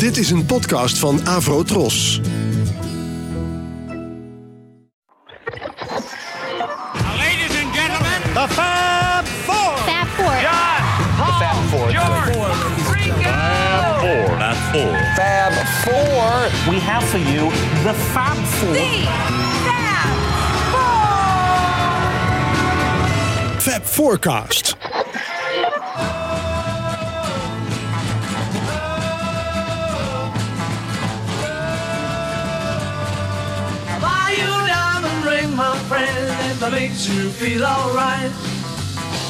Dit is een podcast van Avro Tros. Ladies and gentlemen, The Fab Four. Fab Four. John, Paul, George, Ringo. Fab Four. Fab Four. We have for you the Fab Four. Fab Forecast. It makes you feel alright.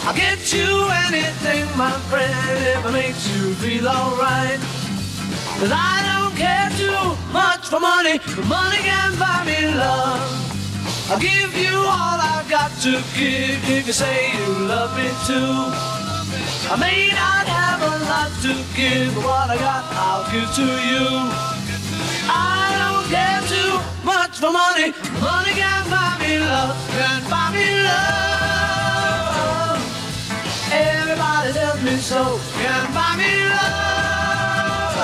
I'll get you anything, my friend, if it makes you feel alright. Cause I don't care too much for money, but money can buy me love. I'll give you all I've got to give if you say you love me too. I may not have a lot to give, but what I got I'll give to you. I care too much for money. Money can buy me love, can buy me love. Everybody tells me so, can buy me love.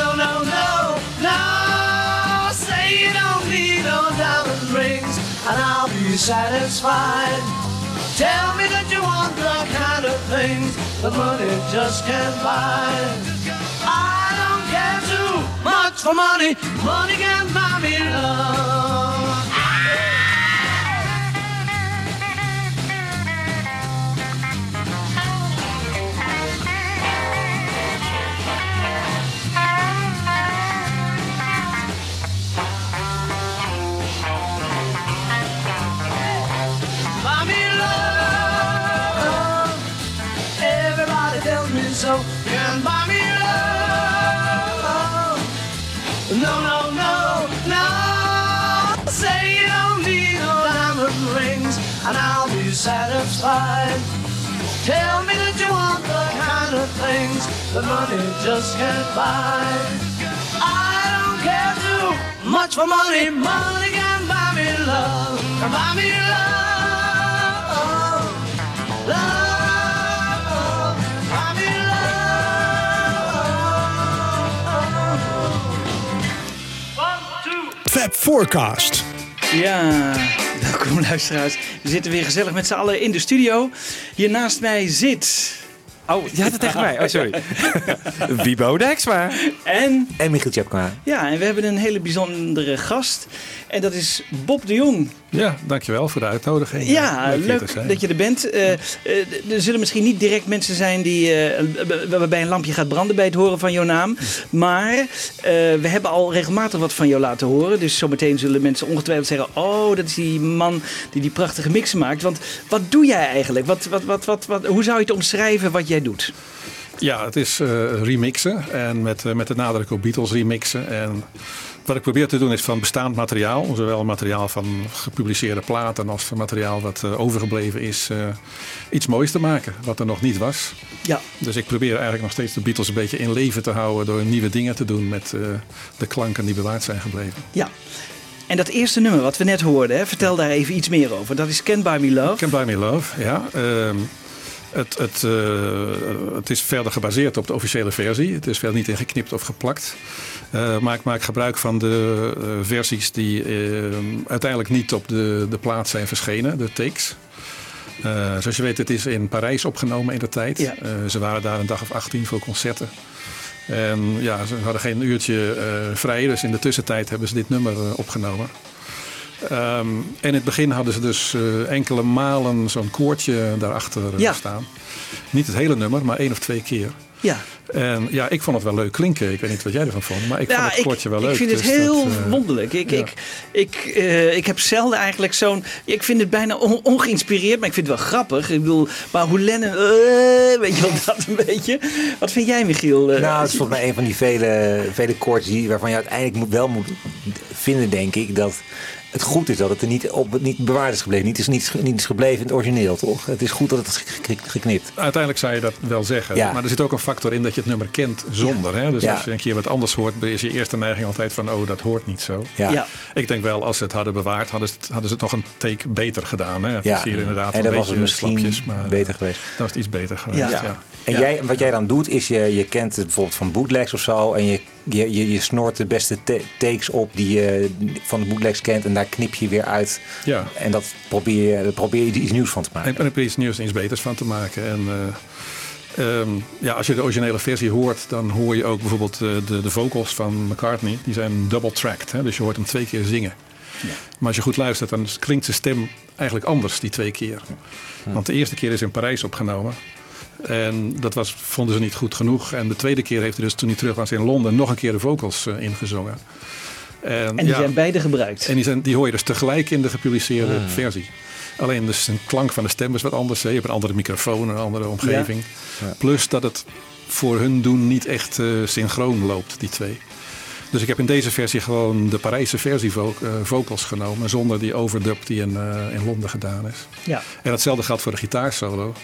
No, no, no, no. Say you don't need no diamond rings, and I'll be satisfied. Tell me that you want the kind of things that money just can't buy. I don't care too for money. Money can buy me love. Satisfied. Tell me that you want the kind of things that money just can't buy. I don't care too much for money. Money can buy me love. Can buy me love. Love. Buy me love. One, two. Fab Forecast. Ja, welkom luisteraars. We zitten weer gezellig met z'n allen in de studio. Hier naast mij zit... Oh, je had het tegen mij. Oh, sorry. Wiebo Dijksma. En, En Michiel Tjepkema. ja, en we hebben een hele bijzondere gast. En dat is Bob de Jong. Ja, dankjewel voor de uitnodiging. Ja, te leuk dat je er bent. Eh, eh, er zullen misschien niet direct mensen zijn die, eh, waarbij een lampje gaat branden bij het horen van jouw naam. Maar eh, we hebben al regelmatig wat van jou laten horen. Dus zometeen zullen mensen ongetwijfeld zeggen... oh, dat is die man die die prachtige mixen maakt. Want wat doe jij eigenlijk? Wat, wat, wat, wat, wat, hoe zou je het omschrijven wat jij doet? Ja, het is eh, remixen en met, eh, met de nadruk op Beatles remixen. En wat ik probeer te doen is van bestaand materiaal, zowel materiaal van gepubliceerde platen als van materiaal wat eh, overgebleven is, iets moois te maken wat er nog niet was. Ja, Dus ik probeer eigenlijk nog steeds de Beatles een beetje in leven te houden door nieuwe dingen te doen met de klanken die bewaard zijn gebleven. ja. En dat eerste nummer wat we net hoorden, hè, vertel daar even iets meer over. Dat is Can't Buy Me Love. Can Buy Me Love, ja. Ehm, het, het, eh, het is verder gebaseerd op de officiële versie. Het is verder niet ingeknipt of geplakt. Eh, maar ik maak gebruik van de eh, versies die uiteindelijk niet op de, de plaat zijn verschenen, de takes. Zoals je weet, het is in Parijs opgenomen in de tijd. Ja. Ze waren daar een dag of 18 voor concerten. En ja, ze hadden geen uurtje vrij, dus in de tussentijd hebben ze dit nummer opgenomen. Ehm, en in het begin hadden ze dus eh, enkele malen zo'n koortje daarachter eh, Ja. staan. Niet het hele nummer, maar één of twee keer. Ja. En ja, ik vond het wel leuk klinken. Ik weet niet wat jij ervan vond, maar ik vond het koortje wel leuk. Ik vind het dus heel dat, eh, wonderlijk. Ik, ja. ik, ik, eh, ik heb zelden eigenlijk zo'n... Ik vind het bijna on- ongeïnspireerd, maar ik vind het wel grappig. Ik bedoel, maar hoe Lennon... eh, weet je wel, dat een beetje. Wat vind jij, Michiel? Nou, het is volgens mij een van die vele, vele koortjes die, waarvan je uiteindelijk moet, wel moet vinden, denk ik, dat het goed is dat het er niet, op, niet bewaard is gebleven. Niet is, niet, is- niet is gebleven in het origineel, toch? Het is goed dat het geknipt. Uiteindelijk zou je dat wel zeggen. Ja. Maar er zit ook een factor in dat je het nummer kent zonder. Hè? Dus Ja. als je een keer wat anders hoort, is je eerste neiging altijd van... oh, dat hoort niet zo. Ja. Ja. Ik denk wel, als ze het hadden bewaard, hadden ze het, hadden ze het nog een take beter gedaan. Hè? Het Ja. is hier inderdaad En een dan was beetje het misschien slapjes, maar beter geweest. Dat was het iets beter geweest, Ja. Ja. En Ja. jij, wat jij dan doet, is je, je kent het bijvoorbeeld van bootlegs of zo. En je, je, je, je snort de beste ta- takes op die je van de bootlegs kent. En daar knip je weer uit. Ja. En dat probeer je, daar probeer je iets nieuws van te maken. En er is nieuws en iets beters van te maken. En eh, ehm, ja, als je de originele versie hoort, dan hoor je ook bijvoorbeeld eh, de, de vocals van McCartney. Die zijn double-tracked, hè? dus je hoort hem twee keer zingen. Maar als je goed luistert, dan klinkt zijn stem eigenlijk anders die twee keer. Want de eerste keer is in Parijs opgenomen. En dat was, vonden ze niet goed genoeg. En de tweede keer heeft hij dus toen hij terug was in Londen nog een keer de vocals eh, ingezongen. En, En die ja, zijn beide gebruikt. en die, zijn, die hoor je dus tegelijk in de gepubliceerde versie. Alleen dus een klank van de stem is wat anders. Hè. Je hebt een andere microfoon, een andere omgeving. Plus dat het voor hun doen niet echt eh, synchroon loopt, die twee. Dus ik heb in deze versie gewoon de Parijse versie vo- eh, vocals genomen. Zonder die overdub die in, in Londen gedaan is. Ja. En hetzelfde geldt voor de gitaarsolo.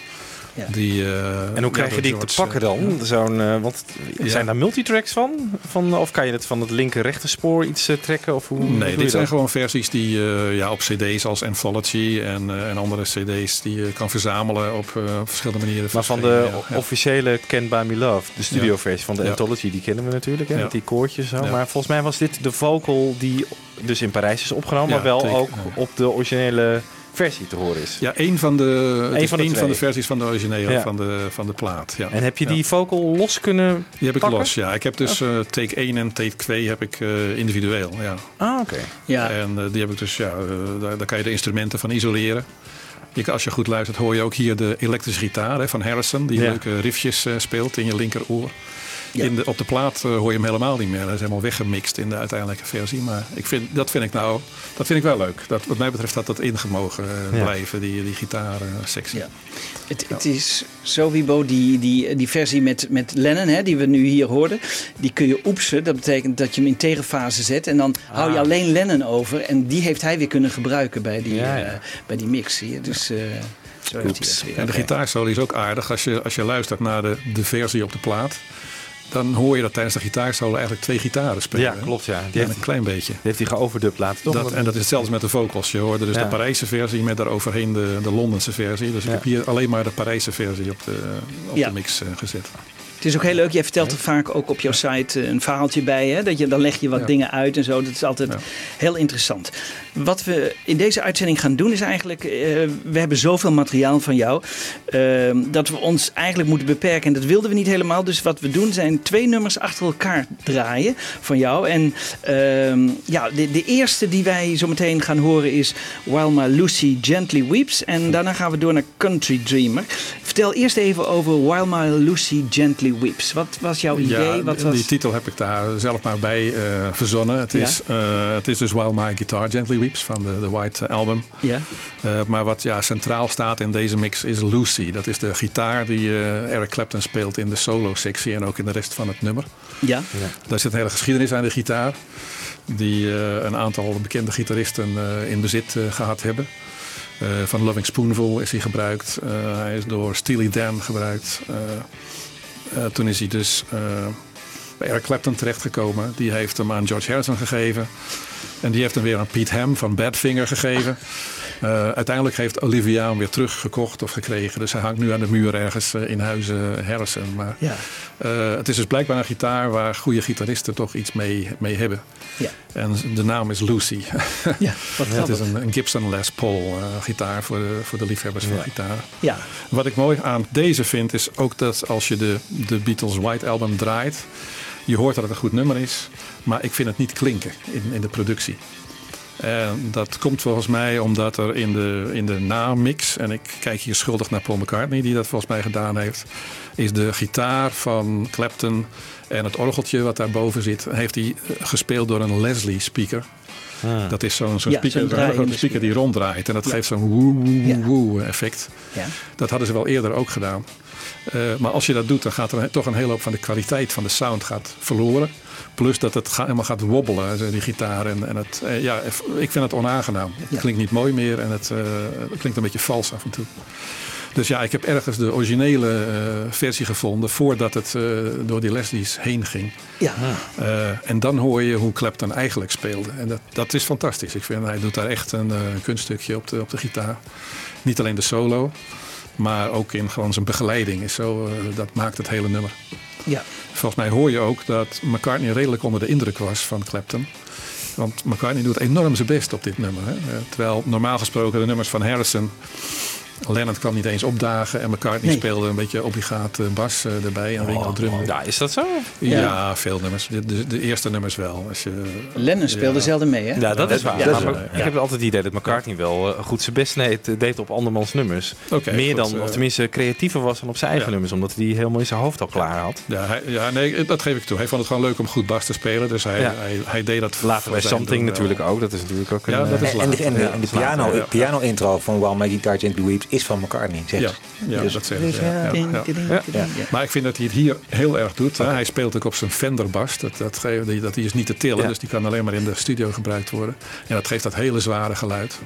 Ja. Die, eh, En hoe krijg ja, je die te pakken eh, dan? Zo'n, eh, want Ja. zijn daar multitracks van? van? Of kan je het van het linker rechter spoor iets trekken? Of hoe, Nee, dit zijn dat? gewoon versies die eh, ja, op cd's als Anthology en, eh, en andere cd's die je kan verzamelen op, eh, verschillende manieren. Maar van de officiële Can't Buy Me Love, de studioversie van de Ja. Anthology, die kennen we natuurlijk, hè, Ja. met die koortjes zo. Ja. Maar volgens mij was dit de vocal die dus in Parijs is opgenomen, Ja, maar wel teken- ook ja. op de originele versie te horen is. Ja, één van de, Eén is van de één van de versies van de originele Ja. van, de, van de plaat. Ja. En heb je Ja. die vocal los kunnen... Die heb ik los, ja. Ik heb dus eh, take 1 en take 2 heb ik eh, individueel, ja. Ah, oké. Ja. En eh, die heb ik dus, ja, daar, daar kan je de instrumenten van isoleren. Je, als je goed luistert hoor je ook hier de elektrische gitaar hè, van Harrison. Die Ja. leuke riffjes eh, speelt in je linkeroor. Ja. In de, op de plaat eh, hoor je hem helemaal niet meer. Hij is helemaal weggemixt in de uiteindelijke versie. Maar ik vind, dat vind ik nou, dat vind ik wel leuk. Dat, wat mij betreft had dat ingemogen eh, Ja. blijven, die, die gitaarsectie. Ja. Het, het is zo, Wibo, die, die, die versie met, met Lennon, hè, die we nu hier hoorden, die kun je oepsen. Dat betekent dat je hem in tegenfase zet en dan hou Ah. je alleen Lennon over. En die heeft hij weer kunnen gebruiken bij die, Ja, eh, bij die mix. Je? Dus eh, zo. En de gitaarsolo is ook aardig. Als je, als je luistert naar de, de versie op de plaat, dan hoor je dat tijdens de gitaarsolo eigenlijk twee gitaren spelen. Ja, klopt, ja. Die heeft, een klein beetje. die heeft hij geoverdubbed laten, toch? Dat, en dat is hetzelfde met de vocals. Je hoorde dus Ja. de Parijse versie met daaroverheen de, de Londense versie. Dus Ja. ik heb hier alleen maar de Parijse versie op de, op Ja. de mix eh, gezet. Het is ook heel leuk. Jij vertelt er vaak ook op jouw site eh, een verhaaltje bij. Hè? Dat je, dan leg je wat Ja. dingen uit en zo. Dat is altijd Ja. heel interessant. Wat we in deze uitzending gaan doen is eigenlijk... eh, we hebben zoveel materiaal van jou... eh, dat we ons eigenlijk moeten beperken. En dat wilden we niet helemaal. Dus wat we doen zijn twee nummers achter elkaar draaien van jou. En ehm, ja, de, de eerste die wij zo meteen gaan horen is... While My Lucy Gently Weeps. En daarna gaan we door naar Country Dreamer. Vertel eerst even over While My Lucy Gently Weeps. Wat was jouw idee? Ja, Wat die was... titel heb ik daar zelf maar bij eh, verzonnen. Het, Ja. is, eh, het is dus While My Guitar Gently Weeps van de, de White Album. Ja, Eh, maar wat ja, centraal staat in deze mix is Lucy. Dat is de gitaar die eh, Eric Clapton speelt in de solo-sectie en ook in de rest van het nummer. ja, Daar zit een hele geschiedenis aan de gitaar. Die eh, een aantal bekende gitaristen eh, in bezit eh, gehad hebben. Eh, van Loving Spoonful is hij gebruikt. Eh, hij is door Steely Dan gebruikt. Eh, eh, toen is hij dus eh, bij Eric Clapton terechtgekomen. Die heeft hem aan George Harrison gegeven. En die heeft hem weer aan Pete Ham van Badfinger gegeven. Eh, uiteindelijk heeft Olivia hem weer teruggekocht of gekregen. Dus hij hangt nu aan de muur ergens eh, in huizen Harrison. Maar ja. eh, het is dus blijkbaar een gitaar waar goede gitaristen toch iets mee, mee hebben. Ja. En de naam is Lucy. ja wat het is een, een Gibson Les Paul eh, gitaar voor de, voor de liefhebbers van gitaar. Ja, Wat ik mooi aan deze vind is ook dat als je de, de Beatles White Album draait, je hoort dat het een goed nummer is, maar ik vind het niet klinken in, in de productie. En dat komt volgens mij omdat er in de, in de namix, en ik kijk hier schuldig naar Paul McCartney die dat volgens mij gedaan heeft, is de gitaar van Clapton en het orgeltje wat daarboven zit, heeft hij eh, gespeeld door een Leslie speaker. Dat is zo'n Ja, speaker, die ronddraait. En dat geeft zo'n woe, woe, Ja. woe effect. ja. Dat hadden ze wel eerder ook gedaan. Eh, maar als je dat doet, dan gaat er toch een hele hoop van de kwaliteit van de sound gaat verloren. Plus dat het ga- helemaal gaat wobbelen, die gitaar. En, en het, eh, ja, ik vind het onaangenaam. Het Ja. klinkt niet mooi meer en het, eh, het klinkt een beetje vals af en toe. Dus ja, ik heb ergens de originele versie gevonden voordat het door die Leslie's heen ging. ja. En dan hoor je hoe Clapton eigenlijk speelde. En dat, dat is fantastisch. Ik vind hij doet daar echt een kunststukje op de, op de gitaar. Niet alleen de solo. Maar ook in gewoon zijn begeleiding is zo, eh, dat maakt het hele nummer. Ja. Volgens mij hoor je ook dat McCartney redelijk onder de indruk was van Clapton. Want McCartney doet enorm zijn best op dit nummer. Hè? Eh, Terwijl normaal gesproken de nummers van Harrison. Lennon kwam niet eens opdagen en McCartney Nee. speelde een beetje obligaat eh, bas eh, erbij en Ringo drum. Ja, is dat zo? Ja, veel nummers. De, de, de eerste nummers wel. Als je, Lennon speelde Ja. zelden mee, hè? Ja, dat is waar. Ja, Maar dat is maar Ik heb altijd het idee dat McCartney wel eh, goed zijn best deed, deed op andermans nummers. Meer goed, dan, of tenminste creatiever was dan op zijn eigen Ja. nummers. Omdat hij die helemaal in zijn hoofd al klaar had. Ja, hij, ja, nee, dat geef ik toe. Hij vond het gewoon leuk om goed bas te spelen. Dus hij, Ja. hij, hij deed dat Later voor bij Something natuurlijk ook. Dat is natuurlijk ook een... Ja, dat is En, en, de, en de, Ja, en de dat is later, piano, ja. piano intro van While My Guitar Gently Weeps is van McCartney. Zegt Ja, ja Dus- dat zeg ik. Ja. Maar ik vind dat hij het hier heel erg doet. Hij speelt ook op zijn Fender bas. Dat, dat, geeft- dat die is niet te tillen, dus die kan alleen maar in de studio gebruikt worden. En dat geeft dat hele zware geluid.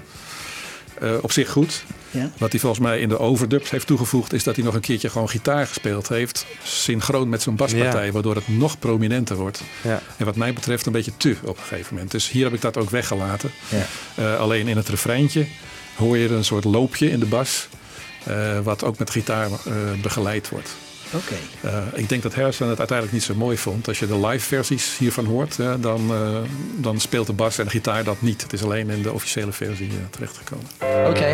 Eh, op zich goed. Ja. Wat hij volgens mij in de overdubs heeft toegevoegd, is dat hij nog een keertje gewoon gitaar gespeeld heeft. Synchroon met zijn baspartij, Ja. waardoor het nog prominenter wordt. Ja. En wat mij betreft een beetje te op een gegeven moment. Dus hier heb ik dat ook weggelaten. Ja. Eh, alleen in het refreintje hoor je een soort loopje in de bas. eh, wat ook met gitaar eh, begeleid wordt. Oké. Eh, ik denk dat Harrison het uiteindelijk niet zo mooi vond. Als je de live versies hiervan hoort, dan, dan speelt de bas en de gitaar dat niet. Het is alleen in de officiële versie terechtgekomen. Okay.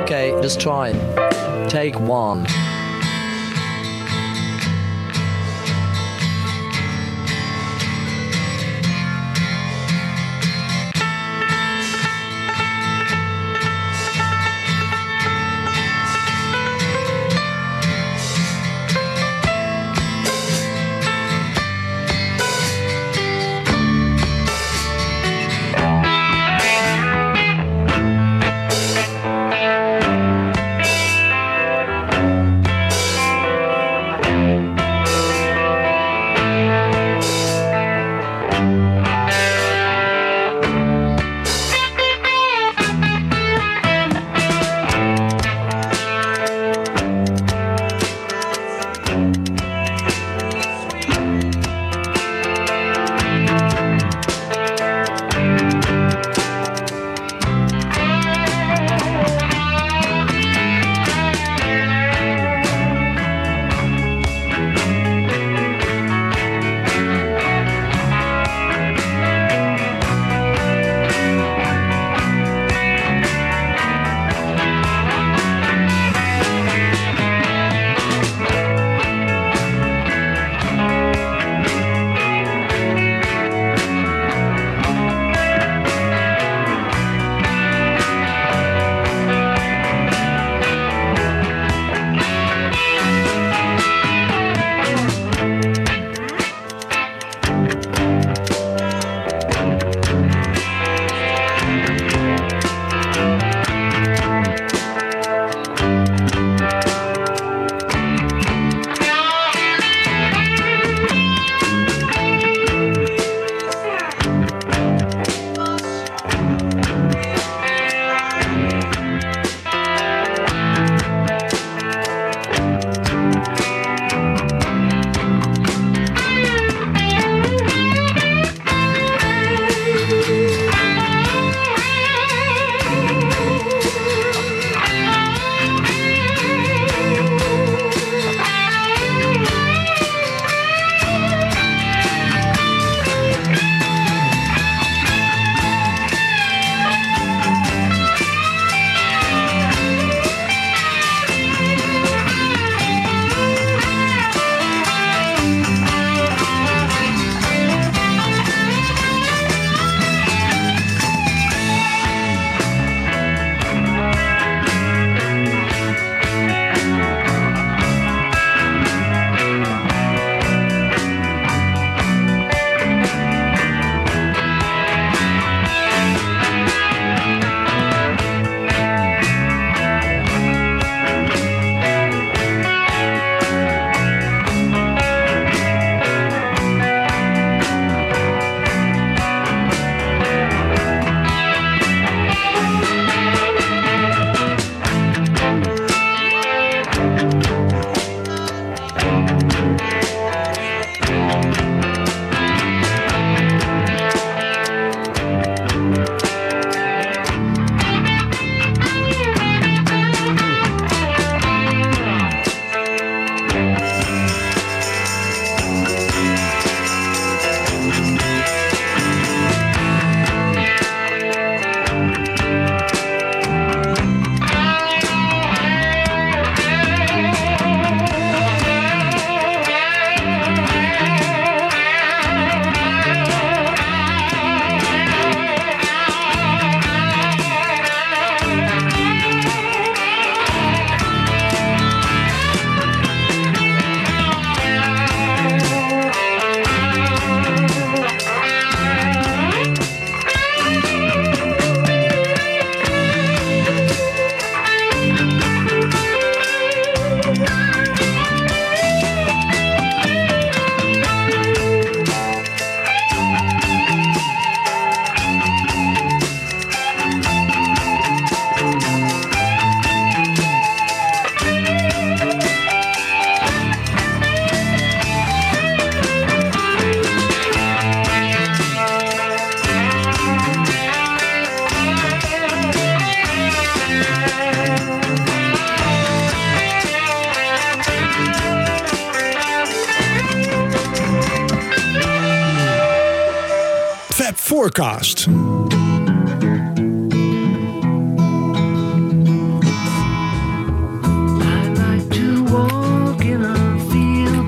Okay, let's try it. Take one.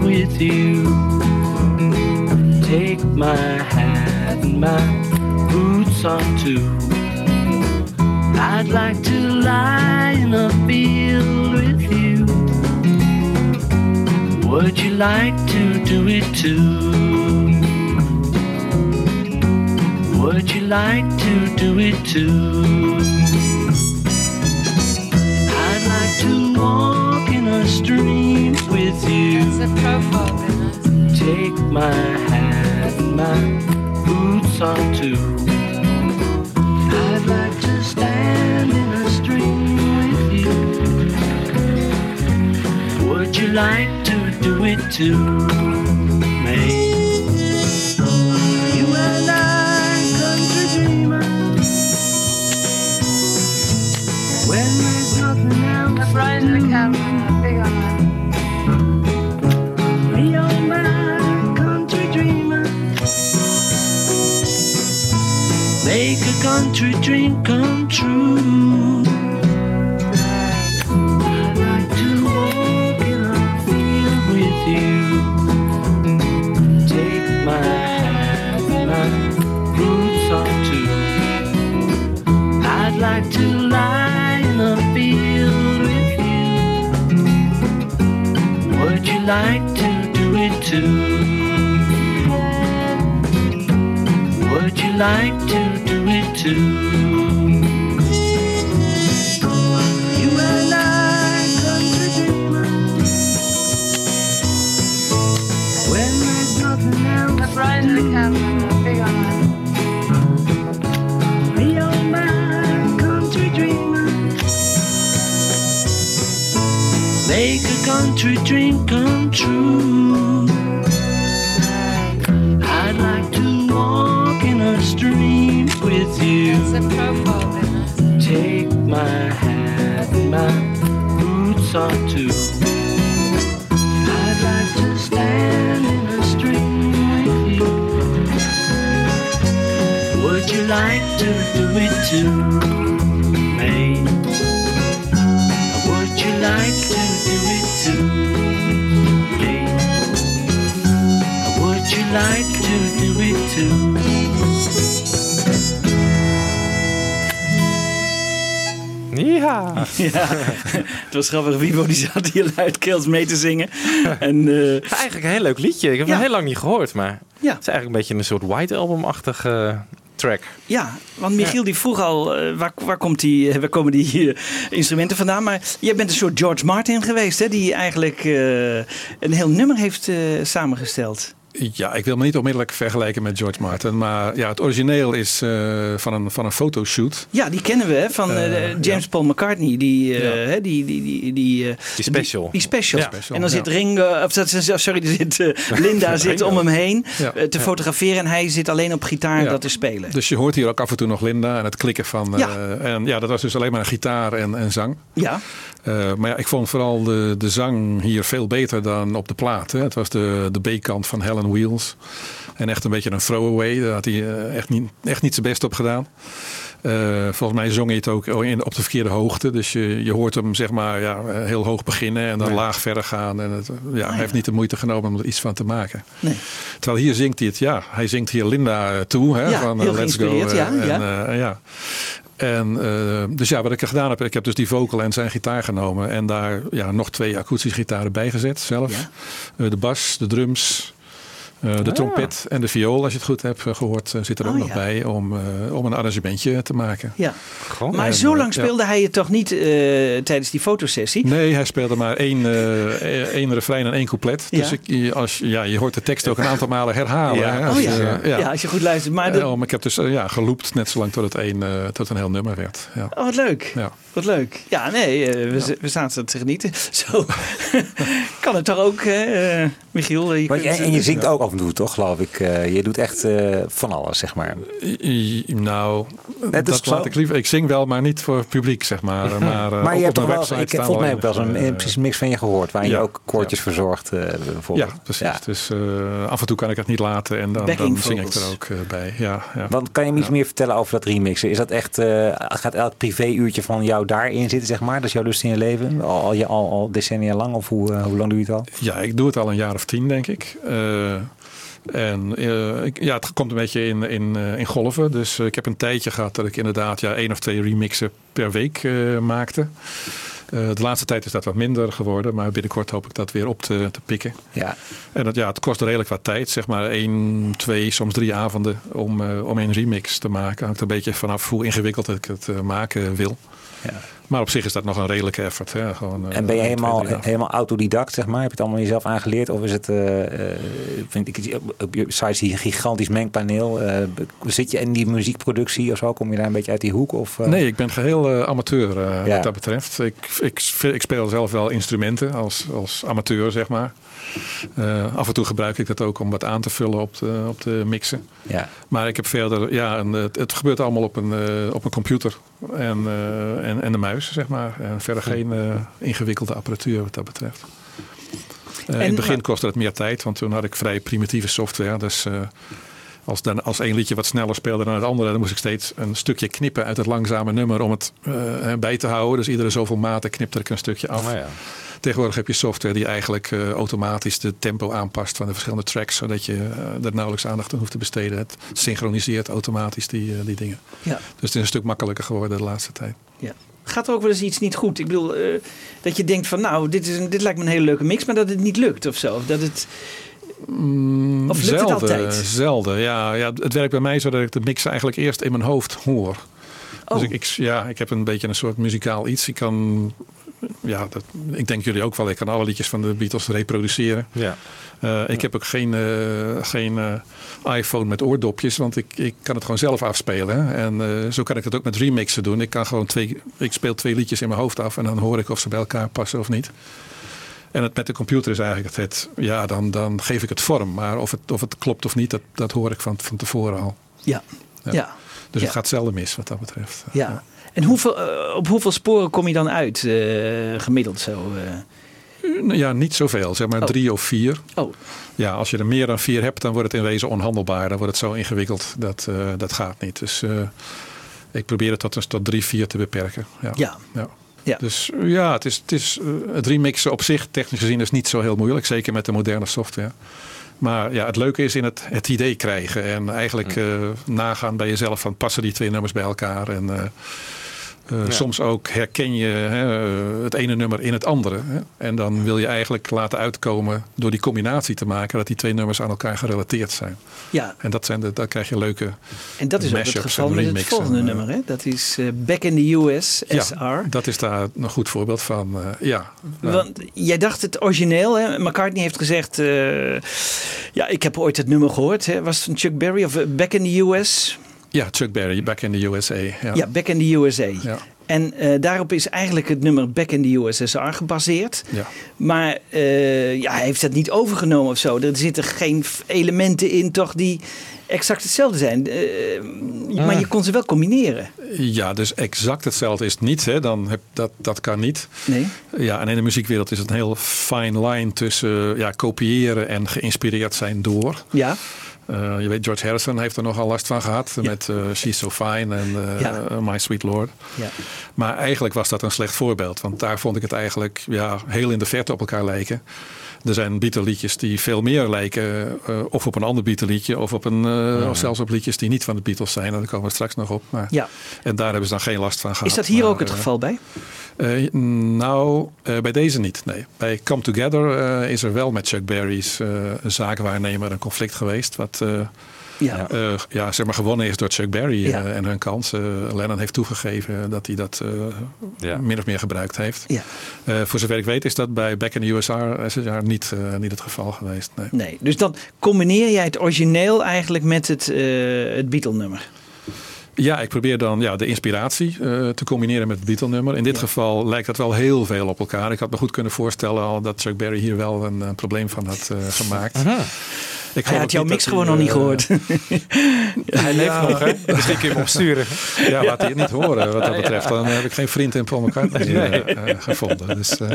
With you. Take my hat and my boots on too. I'd like to lie in a field with you. Would you like to do it too? Would you like to do it too? I'd like to walk in a stream with you. Take my hat and my boots on too. I'd like to stand in a stream with you. Would you like to do it too? Country dreamer. Make a country dream come true. Like to do it too? Would you like to do it too? You and I, country dreamer. When there's nothing else to do. Me oh my country dreamer. Make a country dream come true. I'd like to walk in a stream with you. Take my hat and my boots on too. I'd like to stand in a stream with you. Would you like to do it too, do it too? Ja. Ja, het was grappig. Wiebo die zat hier luidkeels mee te zingen. En, eh, Eigenlijk een heel leuk liedje. Ik heb Ja. hem heel lang niet gehoord, maar Ja. het is eigenlijk een beetje een soort White Album-achtige track. ja, want Michiel die vroeg al, eh, waar, waar, komt die, eh, waar komen die eh, instrumenten vandaan? Maar jij bent een soort George Martin geweest, hè? Die eigenlijk eh, een heel nummer heeft eh, samengesteld. Ja, ik wil me niet onmiddellijk vergelijken met George Martin. Maar ja, het origineel is eh, van, een, van een fotoshoot. Ja, die kennen we hè, van eh, Eh, James Paul McCartney. Die, eh, Ja. hè, die, die, die, die, eh, Die special. Die, special. Ja. En dan Ja. zit Ringo, of is- sorry, zit, eh, Linda zit om hem heen Ja. te fotograferen. En hij zit alleen op gitaar Ja. dat te spelen. Dus je hoort hier ook af en toe nog Linda en het klikken van. eh, Ja. En ja, dat was dus alleen maar een gitaar en, en zang. Ja, Eh, maar ja, ik vond vooral de, de zang hier veel beter dan op de plaat. Hè. Het was de, de B-kant van Helen Wheels. En echt een beetje een throwaway. Daar had hij eh, echt niet, echt niet zijn best op gedaan. Eh, volgens mij zong hij het ook in, op de verkeerde hoogte. Dus je, je hoort hem zeg maar ja, heel hoog beginnen en dan laag verder gaan. En het, ja, hij heeft niet de moeite genomen om er iets van te maken. nee. Terwijl hier zingt hij het, ja, hij zingt hier Linda toe. Hè, Ja, van, heel Let's go. ja, en, ja. En eh, dus ja, wat ik gedaan heb, ik heb dus die vocal en zijn gitaar genomen. En daar ja, nog twee akoestische gitaren bij gezet zelf. Ja. Eh, de bas, de drums. Eh, de trompet en de viool, als je het goed hebt eh, gehoord, eh, zit er ook Oh, nog ja. bij om, eh, om een arrangementje te maken. Ja. Gewoon. Maar En, zo lang ja. speelde hij het toch niet eh, tijdens die fotosessie? Nee, hij speelde maar één, eh, één refrein en één couplet. Dus Ja. ik, je- als, ja, je hoort de tekst ook een aantal malen herhalen. Ja. hè, Oh ja. ja. als je goed luistert. Maar de- ik heb dus ja, geloopt net zo lang tot het, een, eh, tot een heel nummer werd. Ja. Oh, wat leuk. Ja. Wat leuk. Ja, nee, we, we zaten te genieten. Zo kan het toch ook, eh, Michiel? Je Maar kunt- je, en je zingt ook, of doet, toch, geloof ik. Eh, je doet echt eh, van alles, zeg maar. I- Nou, dat zo. laat ik liever. Ik zing wel, maar niet voor het publiek, zeg maar. Maar, eh, maar je hebt wel, ik heb volgens mij ook wel eens een, precies mix van je gehoord, waar je ook koortjes verzorgt, eh, bijvoorbeeld. Ja, precies. Dus af en toe kan ik het niet laten en dan, dan zing ik er ook bij. Ja, ja. Want kan je me iets meer vertellen over dat remixen? Is dat echt, gaat elk privéuurtje van jou daarin zitten, zeg maar? Dat is jouw lust in je leven? Al, al, al, al decennia lang? Of hoe, hoe lang doe je het al? Ja, ik doe het al een jaar of tien, denk ik. En eh, ik, ja, het komt een beetje in, in, eh, in golven. Dus eh, ik heb een tijdje gehad dat ik inderdaad ja, één of twee remixen per week maakte. De laatste tijd is dat wat minder geworden, maar binnenkort hoop ik dat weer op te, te pikken. Ja. En dat, ja, het kost redelijk wat tijd, zeg maar één, twee, soms drie avonden om, om een remix te maken. Hangt een beetje vanaf hoe ingewikkeld ik het maken wil. Ja. Maar op zich is dat nog een redelijke effort. Hè? Gewoon, eh, En ben je één, twee, helemaal, helemaal autodidact, zeg maar? Heb je het allemaal jezelf aangeleerd? Of is het, eh, eh, vind ik, op- je site je een gigantisch mengpaneel. Eh, zit je in die muziekproductie of zo? Kom je daar een beetje uit die hoek? Of, eh? Nee, ik ben geheel eh, amateur eh, Ja. wat dat betreft. Ik, ik, ik speel zelf wel instrumenten als, als amateur, zeg maar. Eh, af en toe gebruik ik dat ook om wat aan te vullen op de, op de mixen. Ja. Maar ik heb verder, ja, een, het, het gebeurt allemaal op een, eh, op een computer en, eh, en, en de muis, zeg maar. En verder geen eh, ingewikkelde apparatuur wat dat betreft. Eh, in het begin kostte het meer tijd, want toen had ik vrij primitieve software. Dus eh, als, dan, als één liedje wat sneller speelde dan het andere, dan moest ik steeds een stukje knippen uit het langzame nummer om het eh, bij te houden. Dus iedere zoveel maten knipte ik een stukje af. Tegenwoordig heb je software die eigenlijk eh, automatisch de tempo aanpast van de verschillende tracks, zodat je eh, er nauwelijks aandacht aan hoeft te besteden. Het synchroniseert automatisch die, eh, die dingen. Ja. Dus het is een stuk makkelijker geworden de laatste tijd. Ja. Gaat er ook wel eens iets niet goed? Ik bedoel, eh, dat je denkt van nou, dit, is een, dit lijkt me een hele leuke mix, maar dat het niet lukt of zo. Of Dat het, of lukt het zelden, altijd? Zelden, ja, ja. Het werkt bij mij zo dat ik de mix eigenlijk eerst in mijn hoofd hoor. Oh. Dus ik, ik, ja, ik heb een beetje een soort muzikaal iets. Ik kan, ja, dat, ik denk jullie ook wel, ik kan alle liedjes van de Beatles reproduceren. Ja. Eh, ik heb ook geen, eh, geen eh, iPhone met oordopjes, want ik, ik kan het gewoon zelf afspelen. En eh, zo kan ik het ook met remixen doen. Ik kan gewoon twee, ik speel twee liedjes in mijn hoofd af en dan hoor ik of ze bij elkaar passen of niet. En het met de computer is eigenlijk het, het ja, dan, dan geef ik het vorm. Maar of het, of het klopt of niet, dat, dat hoor ik van, van tevoren al. ja. Ja. ja. Dus Ja. het gaat zelden mis wat dat betreft. Ja. En hoeveel, eh, op hoeveel sporen kom je dan uit, eh, gemiddeld zo? eh? Ja, niet zoveel, zeg maar Oh. drie of vier. Oh, Ja, als je er meer dan vier hebt, dan wordt het in wezen onhandelbaar. Dan wordt het zo ingewikkeld, dat, eh, dat gaat niet. Dus eh, ik probeer het tot, dus tot drie, vier te beperken. Ja. ja. Ja. Ja. Dus ja, het, is, het, is, het remixen op zich, technisch gezien, is niet zo heel moeilijk. Zeker met de moderne software. Maar ja, het leuke is in het, het idee krijgen. En eigenlijk eh, nagaan bij jezelf van passen die twee nummers bij elkaar. En eh, soms ook herken je hè, eh, het ene nummer in het andere. Hè. En dan wil je eigenlijk laten uitkomen door die combinatie te maken. Dat die twee nummers aan elkaar gerelateerd zijn. ja. En dat zijn de, dan krijg je leuke En dat is ook het geval met het volgende eh. nummer. Hè? Dat is Back in the US, SR. Dat is daar een goed voorbeeld van. ja, Want jij dacht het origineel, hè? McCartney heeft gezegd, ja, ik heb ooit het nummer gehoord. Hè? Was het van Chuck Berry of Back in the US? Ja, Chuck Berry, Back in the USA. Ja. Ja, Back in the USA. Ja. En eh, daarop is eigenlijk het nummer Back in the USSR gebaseerd. Ja. Maar eh, ja, hij heeft dat niet overgenomen of zo. Er zitten geen elementen in toch die exact hetzelfde zijn. Eh, Maar je kon ze wel combineren. Ja, dus exact hetzelfde is het niet. Hè. Dan heb, dat, dat kan niet. Nee? Ja, en in de muziekwereld is het een heel fine line tussen ja, kopiëren en geïnspireerd zijn door. Ja? Eh, je weet, George Harrison heeft er nogal last van gehad met eh, She's So Fine en eh, Ja. My Sweet Lord. Ja. Maar eigenlijk was dat een slecht voorbeeld, want daar vond ik het eigenlijk ja, heel in de verte op elkaar lijken. Er zijn Beatle liedjes die veel meer lijken eh, of op een ander Beatle liedje of, op een, eh, of zelfs op liedjes die niet van de Beatles zijn. Daar komen we straks nog op. Maar, Ja. En daar hebben ze dan geen last van gehad. Is dat hier Maar, ook het eh, geval bij? nou, bij deze niet. Nee. Bij Come Together is er wel met Chuck Berry's zakenwaarnemer een conflict geweest. Wat Ja. eh, ja, zeg maar gewonnen is door Chuck Berry Ja. eh, en hun kant. Eh, Lennon heeft toegegeven dat hij dat eh, Ja. min of meer gebruikt heeft. Ja. Eh, voor zover ik weet is dat bij Back in the USR SSR niet, eh, niet het geval geweest. Nee. Nee, dus dan combineer jij het origineel eigenlijk met het, eh het Beatle-nummer. Ja, ik probeer dan ja, de inspiratie eh, te combineren met het Beatle-nummer. In dit geval lijkt dat wel heel veel op elkaar. Ik had me goed kunnen voorstellen al dat Chuck Berry hier wel een, probleem van had eh, gemaakt. Ik Hij had jouw mix gewoon nog niet eh, gehoord. Hij leeft nog, hè? Misschien kun je hem opsturen. Ja, laat hij het niet horen wat dat betreft. Dan heb ik geen vriend in Paul McCartney eh, eh, gevonden. Dus, eh,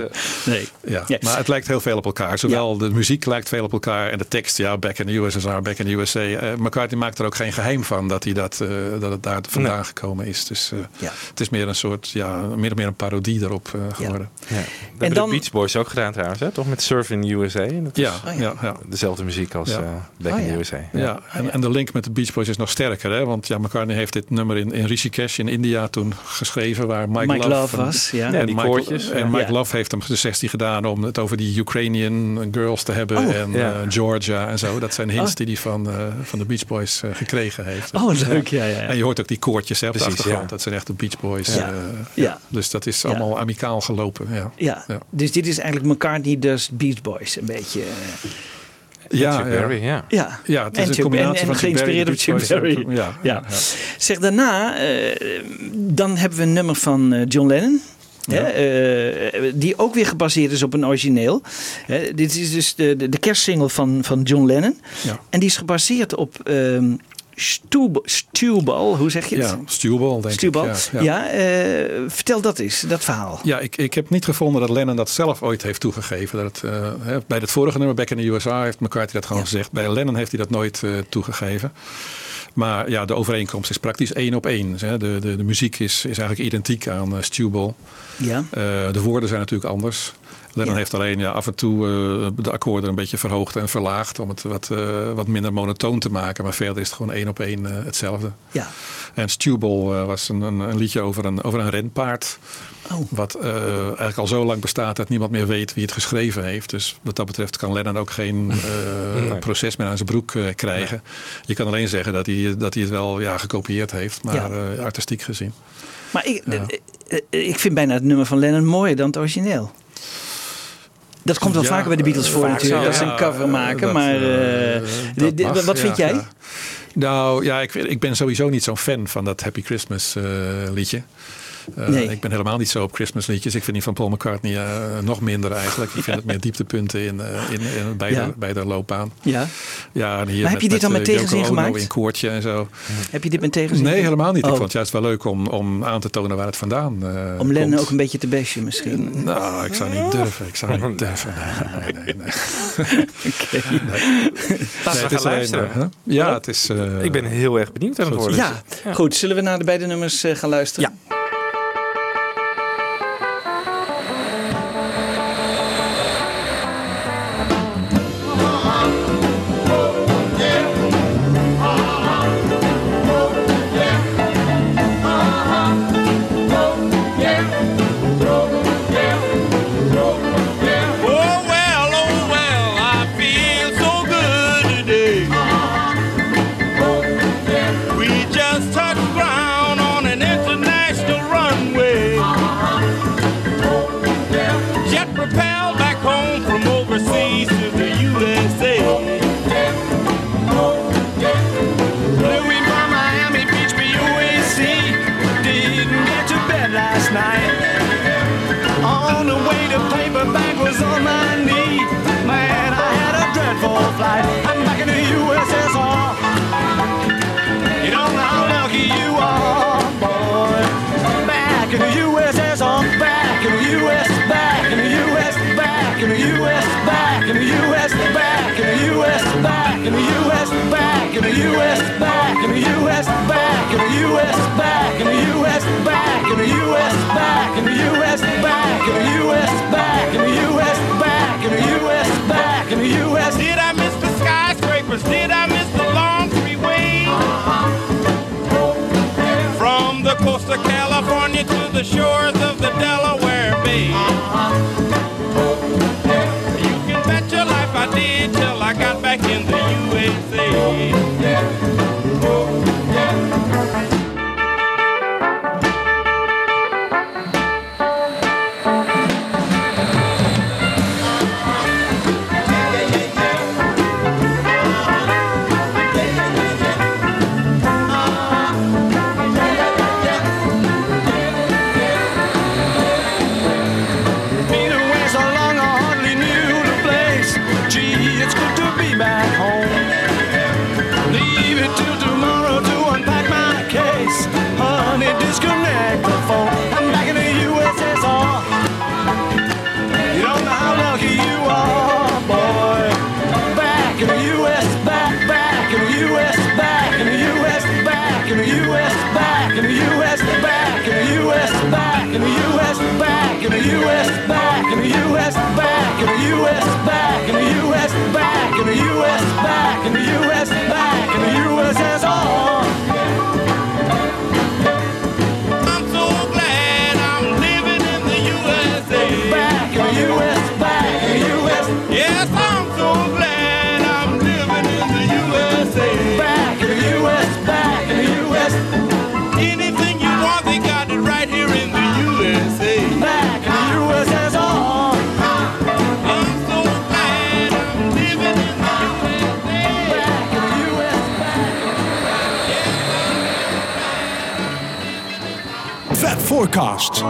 Nee. ja. Maar het lijkt heel veel op elkaar. Zowel de muziek lijkt veel op elkaar en de tekst. Ja, back in the USSR, back in the USA. Eh, McCartney maakt er ook geen geheim van dat, hij dat, eh, dat het daar vandaan gekomen is. Dus eh, Ja. het is meer een soort, ja, meer, meer een parodie erop eh, geworden. Ja. Dat hebben En dan- de Beach Boys ook gedaan trouwens, hè? Toch met Surf in the USA. En dat is Ja, Oh, ja. ja, ja. dezelfde muziek als Ja. Eh, Back Oh, ja. USA. Ja, en, en de link met de Beach Boys is nog sterker. Hè? Want ja, McCartney heeft dit nummer in, in Rishikesh in India toen geschreven. Waar Mike, Mike Love, Love was, ja. Ja, en die Mike, koortjes, En ja. Mike. Love heeft hem de sessie gedaan om het over die Ukrainian girls te hebben. Oh, en ja. eh, Georgia en zo. Dat zijn hints Oh. die hij van, eh, van de Beach Boys eh, gekregen heeft. Oh, leuk. Ja, ja, En je hoort ook die koortjes hè, op de Precies, achtergrond. ja. Dat zijn echt de Beach Boys. Ja. eh, Ja. Dus dat is Ja. allemaal amicaal gelopen. Ja, Ja. Ja. dus dit is eigenlijk McCartney dus Beach Boys. Een beetje. Ja, Berry, ja. ja. Ja, het is En een combinatie en- en van geïnspireerd op Boys. Berry. Ja, Ja. ja. Zeg daarna, eh, dan hebben we een nummer van eh, John Lennon. Hè, eh, die ook weer gebaseerd is op een origineel. Hè, dit is dus de, de, de kerstsingle van, van John Lennon. Ja. En die is gebaseerd op ehm Stewball, hoe zeg je het? Ja, Stewball denk ik. Ja, ja. eh, vertel dat eens, dat verhaal. Ja, ik, ik heb niet gevonden dat Lennon dat zelf ooit heeft toegegeven. Dat het, eh, bij het vorige nummer, Back in the USA, heeft McCartney dat gewoon Ja. gezegd. Bij Lennon heeft hij dat nooit eh, toegegeven. Maar ja, de overeenkomst is praktisch één op één. De, de, de muziek is, is eigenlijk identiek aan uh, Stewball. Ja. De woorden zijn natuurlijk anders. Lennon Ja. heeft alleen ja, af en toe eh, de akkoorden een beetje verhoogd en verlaagd. Om het wat, eh, wat minder monotoon te maken. Maar verder is het gewoon één op één eh, hetzelfde. Ja. En eh, was een, een, een liedje over een, over een renpaard. Oh. Wat eigenlijk al zo lang bestaat dat niemand meer weet wie het geschreven heeft. Dus wat dat betreft kan Lennon ook geen proces meer aan zijn broek krijgen. Je kan alleen zeggen dat hij, dat hij het wel ja, gekopieerd heeft, maar Ja. artistiek gezien. Maar ik, Ja. ik vind bijna het nummer van Lennon mooier dan het origineel. Dat komt wel Ja, vaker bij de Beatles voor vaak natuurlijk, dat ze een cover maken. maar eh, eh, wat vind jij? Nou ja, ik, ik ben sowieso niet zo'n fan van dat Happy Christmas eh, liedje. Eh, Nee. Ik ben helemaal niet zo op Christmas liedjes. Ik vind die van Paul McCartney eh, nog minder eigenlijk. Ik vind het meer dieptepunten in, eh, in, in, bij, Ja. de, bij de loopbaan. Ja. Ja, en hier Maar heb je dit dan met tegenzin gemaakt? in koortje en zo. Heb je dit met tegenzin? Nee, helemaal niet. Oh. Ik vond het juist wel leuk om, om aan te tonen waar het vandaan eh Om Lennon ook een beetje te bashen misschien. Nou, ik zou niet durven. Ik zou niet durven. Nee, nee, nee. nee. Oké. Nee, het is luisteren. Ja, het is... eh, Ik ben heel erg benieuwd aan het worden. Ja, goed. Zullen we naar de beide nummers gaan luisteren? Ja. To the shores of the Delaware Bay. You can bet your life I did till I got back in the USA. Forecast.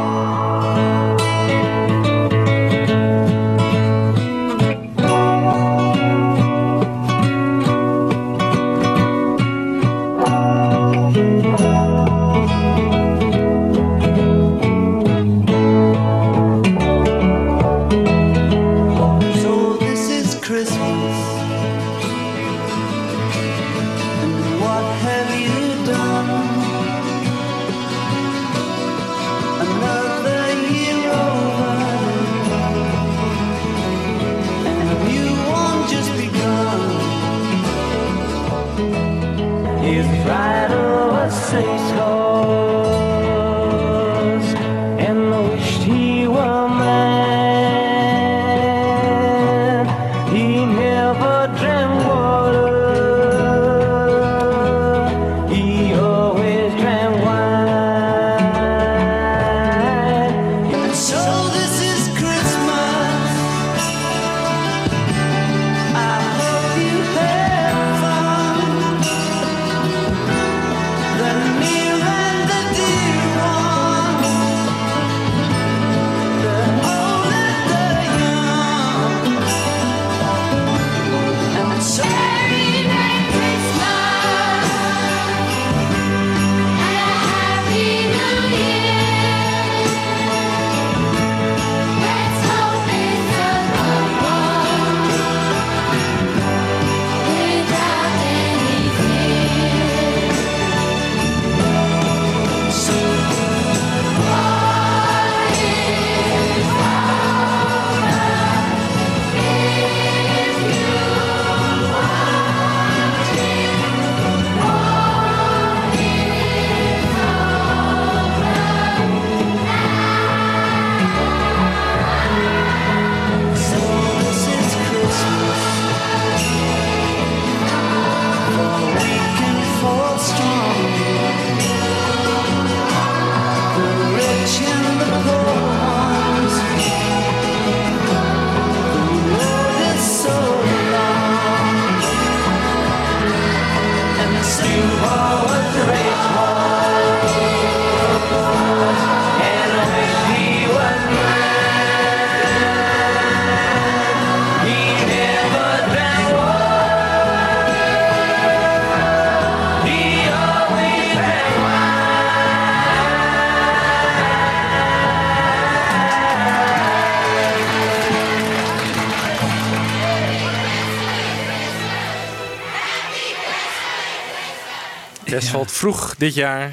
Kerst valt vroeg dit jaar.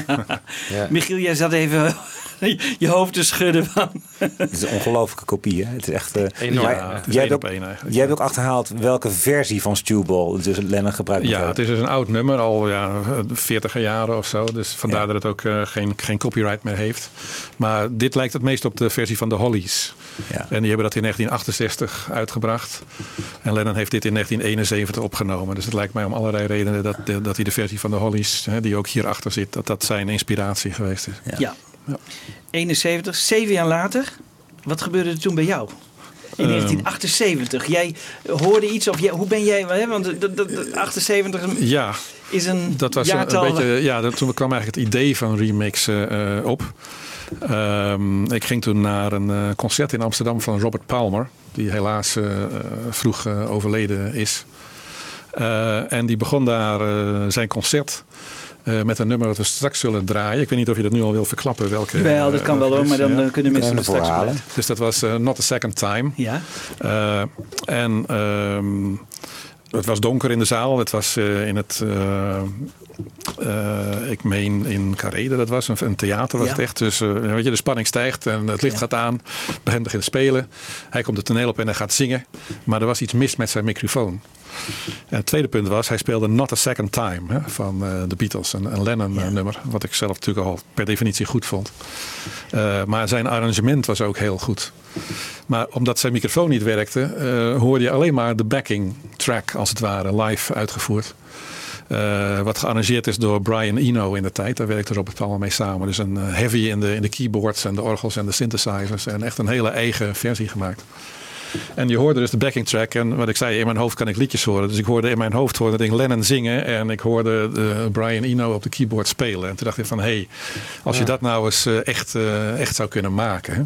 ja. Michiel, jij zat even je hoofd te schudden van... Het is een ongelofelijke kopie. Hè? Het is echt. eh, Enorm. maar Ja, jij, hebt op ook, één eigenlijk. jij hebt ook achterhaald welke versie van Stewball dus Lennon gebruikt Ja, het is dus een oud nummer, al ja, 40 jaren of zo. Dus vandaar dat het ook eh, geen, geen copyright meer heeft. Maar dit lijkt het meest op de versie van de Hollies. Ja. En die hebben dat in 1968 uitgebracht. En Lennon heeft dit in 1971 opgenomen. Dus het lijkt mij om allerlei redenen dat, dat hij de versie van de Hollies, hè, die ook hierachter zit, dat dat zijn inspiratie geweest is. Ja. 71, zeven jaar later. Wat gebeurde er toen bij jou? In Ehm. 1978. Jij hoorde iets of jij, hoe ben jij? Hè? Want dat, dat, dat- 78 Ja, is een dat was een, jaartal. een beetje. Ja, dat, toen kwam eigenlijk het idee van remixen eh, op. Ehm, ik ging toen naar een eh, concert in Amsterdam van Robert Palmer, die helaas eh, vroeg overleden is. En die begon daar zijn concert eh, met een nummer dat we straks zullen draaien. Ik weet niet of je dat nu al wil verklappen. Welke, Wel, dat kan eh, wel hoor, maar dan ja. eh, kunnen mensen het we straks kwijt. Dus dat was eh, Not a Second Time. Ja. Eh, en ehm, het was donker in de zaal. Het was eh, in het, eh, eh, ik meen in Carré dat was, een, een theater was Ja. het echt. Dus eh, weet je, de spanning stijgt en het licht gaat aan. Begint begint te spelen. Hij komt het toneel op en hij gaat zingen. Maar er was iets mis met zijn microfoon. En het tweede punt was, hij speelde Not a Second Time hè, van eh, de Beatles. Een, een Lennon-nummer, wat ik zelf natuurlijk al per definitie goed vond. Maar zijn arrangement was ook heel goed. Maar omdat zijn microfoon niet werkte, hoorde je alleen maar de backing track, als het ware, live uitgevoerd. Eh, wat gearrangeerd is door Brian Eno in de tijd. Daar werkte Robert Palmer mee samen. Dus een eh, heavy in de, in de keyboards en de orgels en de synthesizers. En echt een hele eigen versie gemaakt. En je hoorde dus de backing track. En wat ik zei, in mijn hoofd kan ik liedjes horen. Dus ik hoorde in mijn hoofd hoorde ik Lennon zingen. En ik hoorde de Brian Eno op de keyboard spelen. En toen dacht ik van, hé, hey, als je dat nou eens eh, echt, eh, echt zou kunnen maken. Hè?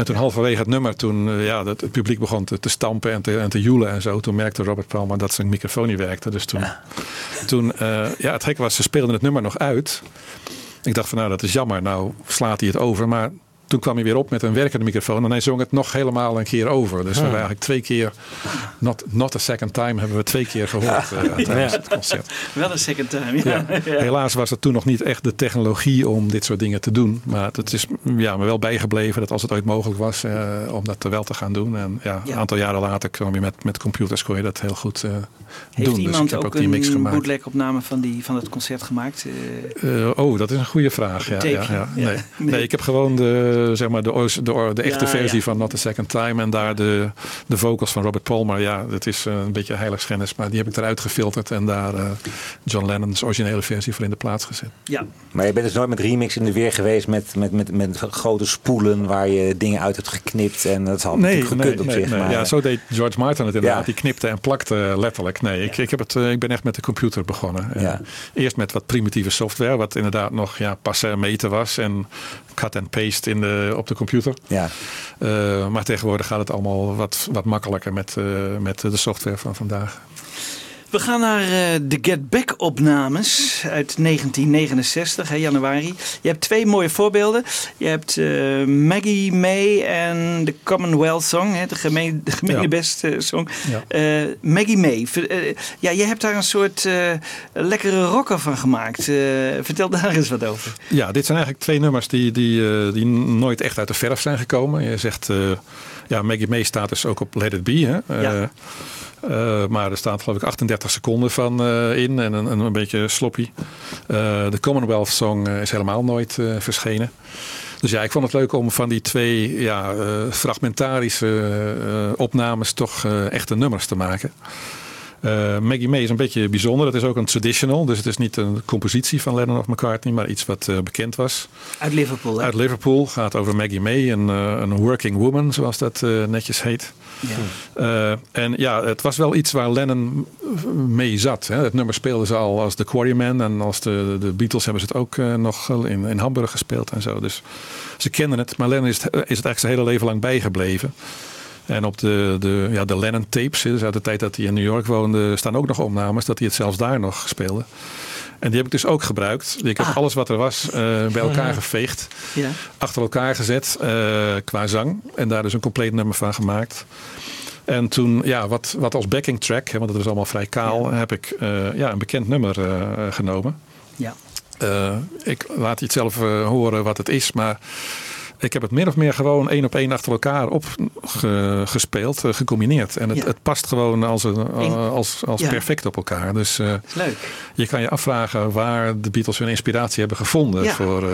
En toen halverwege het nummer, toen eh, ja, het, het publiek begon te, te stampen en te, en te joelen en zo. Toen merkte Robert Palmer dat zijn microfoon niet werkte. Dus toen, toen eh, ja, het gekke was, ze speelden het nummer nog uit. Ik dacht van nou, dat is jammer. Nou slaat hij het over. Maar toen kwam hij weer op met een werkende microfoon. En hij zong het nog helemaal een keer over. Dus we hebben eigenlijk twee keer, not, not a second time, hebben we twee keer gehoord eh, tijdens het concert. Wel een second time. Ja. Helaas was er toen nog niet echt de technologie om dit soort dingen te doen. Maar het is ja, me wel bijgebleven dat als het ooit mogelijk was eh, om dat wel te gaan doen. En ja, een aantal jaren later kwam je met, met computers kon je dat heel goed eh, Heeft doen. Dus iemand ik heb ook, ook die mix een gemaakt. bootleg opname van, die, van het concert gemaakt? Oh, dat is een goede vraag. Ja, ja, ja. Nee. Nee. ik heb gewoon de, zeg maar de, de, de echte Ja, versie ja. van Not a Second Time. En daar de, de vocals van Robert Palmer. Ja, dat is eh, een beetje heiligschennis. Maar die heb ik eruit gefilterd. En daar eh, John Lennon's originele versie voor in de plaats gezet. ja. Maar je bent dus nooit met remix in de weer geweest met, met, met, met grote spoelen waar je dingen uit hebt geknipt. En dat had natuurlijk gekund op zich. maar, Ja, zo deed George Martin het inderdaad. Ja. Die knipte en plakte letterlijk. Nee, ik, ik, heb het, eh, ik ben echt met de computer begonnen. Eerst met wat primitieve software, wat inderdaad nog ja, passen en meten was. En cut en paste in de, op de computer. ja. Eh, maar tegenwoordig gaat het allemaal wat, wat makkelijker met, eh, met de software van vandaag. We gaan naar eh, de Get Back opnames uit 1969, hè, januari. Je hebt twee mooie voorbeelden. Je hebt eh, Maggie May en de Commonwealth Song, hè, de gemeen, de gemene Ja. best eh, song. Ja. Maggie May, ja, je hebt daar een soort lekkere rocker van gemaakt. Vertel daar eens wat over. Ja, dit zijn eigenlijk twee nummers die, die, die nooit echt uit de verf zijn gekomen. Je zegt, ja, Maggie May staat dus ook op Let It Be. Hè? Ja. Eh, maar er staat geloof ik 38 seconden van eh, in en een, een, beetje sloppy. Eh, de Commonwealth Song is helemaal nooit verschenen. Dus ja, ik vond het leuk om van die twee ja, fragmentarische opnames toch echte nummers te maken. Eh, Maggie May is een beetje bijzonder. Het is ook een traditional. Dus het is niet een compositie van Lennon of McCartney, maar iets wat eh, bekend was. Uit Liverpool. Hè? Uit Liverpool gaat over Maggie May, een, eh, een working woman, zoals dat netjes heet. Ja. En ja, het was wel iets waar Lennon mee zat. Hè. Het nummer speelden ze al als The Quarrymen en als de, de Beatles hebben ze het ook nog in, in Hamburg gespeeld en zo. Dus ze kenden het, maar Lennon is het, is het eigenlijk zijn hele leven lang bijgebleven. En op de, de, ja, de Lennon tapes, dus uit de tijd dat hij in New York woonde, staan ook nog opnames dat hij het zelfs daar nog speelde. En die heb ik dus ook gebruikt. Ik heb Ah. alles wat er was eh, bij elkaar geveegd Ja. achter elkaar gezet eh, qua zang. En daar dus een compleet nummer van gemaakt. En toen, ja, wat, wat als backing track, hè, want dat was allemaal vrij kaal, heb ik eh, ja, een bekend nummer genomen. Ja. Ik laat je het zelf horen wat het is, maar ik heb het min of meer gewoon één op één achter elkaar opgespeeld, gecombineerd. En het, Ja. het past gewoon als, een, Eén- als, als Ja. perfect op elkaar. Dus eh, leuk. je kan je afvragen waar de Beatles hun inspiratie hebben gevonden Ja. voor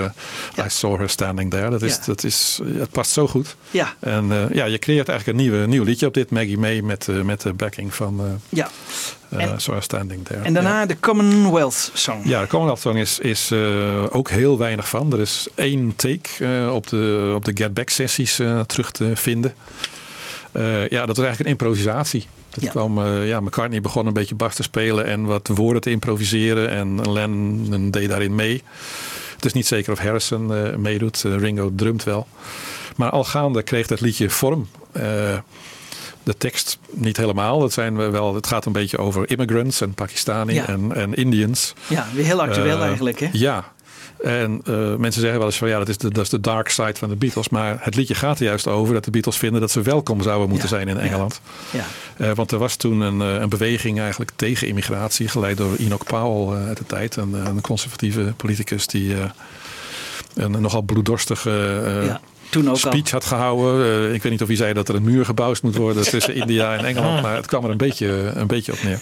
eh. I Saw Her Standing There. Dat is, dat is, het past zo goed. Ja. En eh, ja, je creëert eigenlijk een nieuwe, nieuw liedje op dit Maggie May met, eh, met de backing van eh ja. En- Her Standing There. En daarna Ja. de Commonwealth Song. Ja, de Commonwealth Song is, is eh, ook heel weinig van. Er is één take eh, op, de, op de Get Back sessies eh, terug te vinden. Ja, dat was eigenlijk een improvisatie. Dat Ja. kwam, eh, ja, McCartney begon een beetje bas te spelen en wat woorden te improviseren. En Lennon deed daarin mee. Het is niet zeker of Harrison meedoet. Ringo drumt wel. Maar al gaande kreeg dat liedje vorm. De tekst niet helemaal. Dat zijn we wel, het gaat een beetje over immigrants en Pakistani Ja. en, en Indians. Ja, weer heel actueel Eh, eigenlijk. Hè? Ja. En eh, mensen zeggen wel eens van ja, dat is, de, dat is de dark side van de Beatles. Maar het liedje gaat er juist over dat de Beatles vinden dat ze welkom zouden moeten zijn in Engeland. Ja. Eh, want er was toen een, een beweging eigenlijk tegen immigratie, geleid door Enoch Powell uit de tijd. Een, een conservatieve politicus die een nogal bloeddorstige Ja, toen ook al. speech had gehouden. Eh, ik weet niet of hij zei dat er een muur gebouwd moet worden tussen India en Engeland. Maar het kwam er een beetje, een beetje op neer.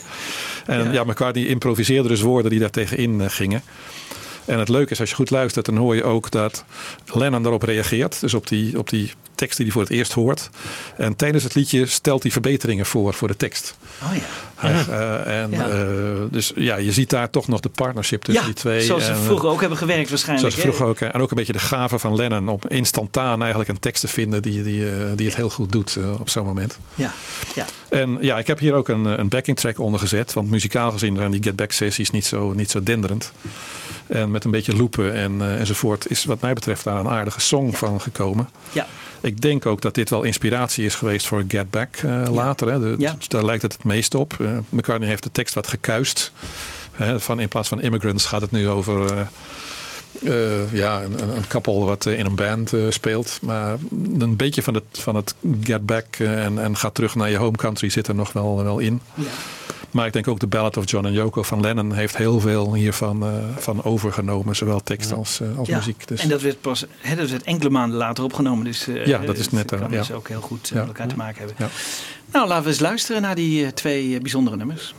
En ja, McCartney improviseerde dus woorden die daar tegenin eh, gingen. En het leuke is, als je goed luistert, dan hoor je ook dat Lennon daarop reageert. Dus op die, op die tekst die hij voor het eerst hoort. En tijdens het liedje stelt hij verbeteringen voor voor de tekst. Oh ja. Hij, eh, en, Ja. eh, dus ja, je ziet daar toch nog de partnership tussen Ja, die twee. zoals ze En, eh, vroeger ook hebben gewerkt waarschijnlijk. Zoals vroeger ook. En ook een beetje de gave van Lennon om instantaan eigenlijk een tekst te vinden die, die, eh, die het heel goed doet eh, op zo'n moment. Ja, ja. En ja, ik heb hier ook een, een backing track onder gezet. Want muzikaal gezien zijn die Get Back sessies niet zo, niet zo denderend. En met een beetje loopen en, eh, enzovoort is wat mij betreft daar een aardige song van gekomen. Ja. Ik denk ook dat dit wel inspiratie is geweest voor Get Back eh, later. Hè. De- Ja. Daar lijkt het het meest op. Eh, McCartney heeft de tekst wat gekuist. Hè, van, in plaats van immigrants gaat het nu over eh, ja, een, een koppel wat in een band speelt. Maar een beetje van het, van het Get Back en, en ga terug naar je home country zit er nog wel, wel in. Maar ik denk ook de Ballad of John and Yoko van Lennon heeft heel veel hiervan eh, van overgenomen. Zowel tekst als, eh, als Ja, muziek. Dus En dat werd pas hè, dat werd enkele maanden later opgenomen. Dus eh, Ja, dat is net, kan eh, dus ja. ook heel goed Ja. met elkaar te maken hebben. Ja. Nou, laten we eens luisteren naar die twee bijzondere nummers.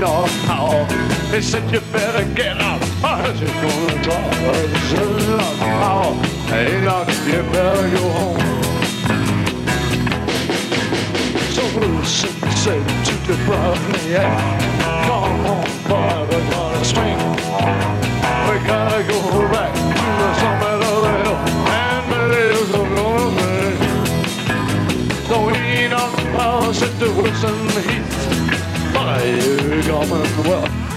Said no power. They said you better get out. How's it gonna draw? Ain't no power. Ain't no, you better go home. So Bruce said to the brother, yeah, come on, boy, we're gonna swing. We gotta go back to the summit of the hill, and it is gonna be. So power, said to Wilson Heath, by Commonwealth. Commonwealth,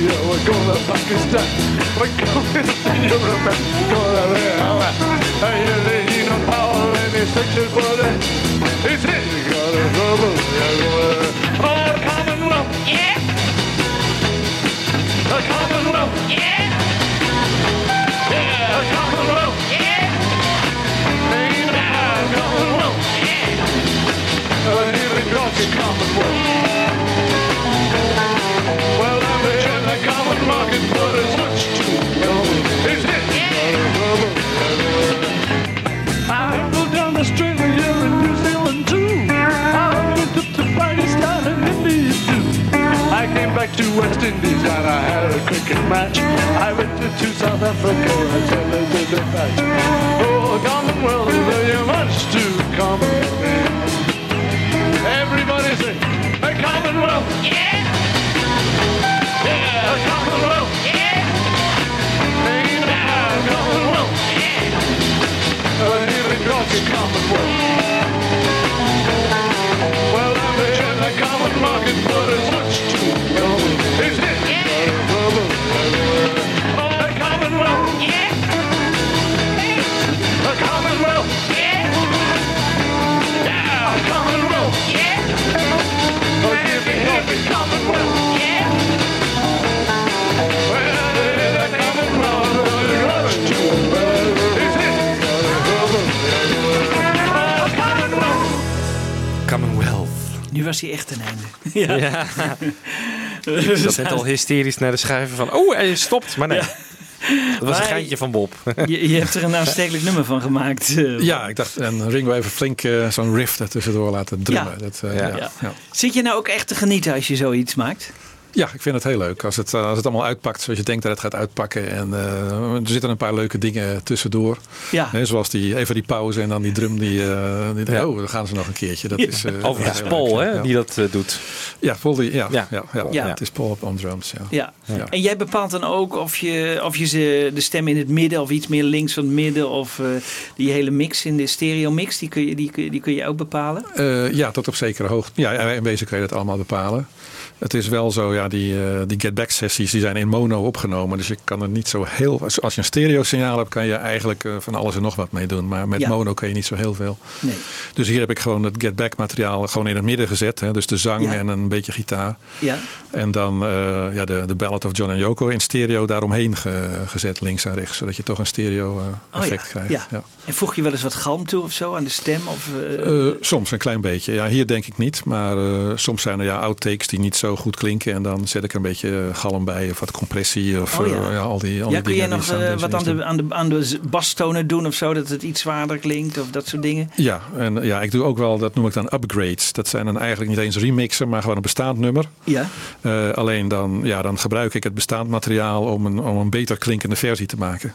India, we're going to Pakistan, we're going to Europe, to I hear they need no in this section for that. It's it, you got a you're gonna... Oh, Commonwealth, yeah! The Commonwealth, yeah! Yeah, the Commonwealth, yeah! Ain't a Commonwealth, yeah! Nearly dropped the Commonwealth. Match. I went to, to South Africa was hij echt ten einde. Ja. Ik zat net al hysterisch naar de schuiven van... Oh, hij stopt. Maar nee. Dat was Maar- een geintje van Bob. Je, je hebt er een aanstekelijk nummer van gemaakt. eh, Ja, ik dacht, en Ringo even flink eh, zo'n riff er tussendoor laten drummen. Ja. Dat, eh, Ja. ja. Ja. Ja. Zit je nou ook echt te genieten als je zoiets maakt? Ja, ik vind het heel leuk. Als het, eh, als het allemaal uitpakt zoals je denkt dat het gaat uitpakken. En eh, er zitten een paar leuke dingen tussendoor. Ja. Zoals die, even die pauze en dan die drum. Die, eh, die- Ja. Oh, dan gaan ze nog een keertje. Dat Ja. is, eh, Overigens Paul, leuk, hè, die dat doet. Ja, Paul, die, ja, Ja. ja. Het is Paul op on drums. Ja. En jij bepaalt dan ook of je, of je ze, de stem in het midden of iets meer links van het midden of die hele mix in de stereo mix, die kun je, die, kun je- die kun je ook bepalen? Ja, tot op zekere hoogte. Ja, in wezen kun je dat allemaal bepalen. Het is wel zo, ja, die, eh, die Get Back sessies die zijn in mono opgenomen. Dus je kan er niet zo heel. Als als je een stereo signaal hebt, kan je eigenlijk eh, van alles en nog wat mee doen. Maar met Ja. mono kan je niet zo heel veel. Nee. Dus hier heb ik gewoon het Get Back materiaal gewoon in het midden gezet. Hè? Dus de zang Ja. en een beetje gitaar. Ja. En dan eh, ja, de, de Ballad of John en Yoko in stereo daaromheen ge- gezet, links en rechts. Zodat je toch een stereo Oh effect ja. krijgt. ja. En voeg je wel eens wat galm toe of zo aan de stem? Of, soms een klein beetje. Ja, hier denk ik niet. Maar soms zijn er ja, outtakes die niet zo goed klinken. En dan zet ik er een beetje eh, galm bij. Of wat compressie. Of Oh ja. eh, ja, al die, al ja, die kun dingen nog eh, wat aan de, aan, de, aan de bastonen doen of zo? Dat het iets zwaarder klinkt of dat soort dingen? Ja, en ja, ik doe ook wel, dat noem ik dan upgrades. Dat zijn dan eigenlijk niet eens remixen, maar gewoon een bestaand nummer. Ja. Alleen dan, ja, dan gebruik ik het bestaand materiaal om een, om een beter klinkende versie te maken.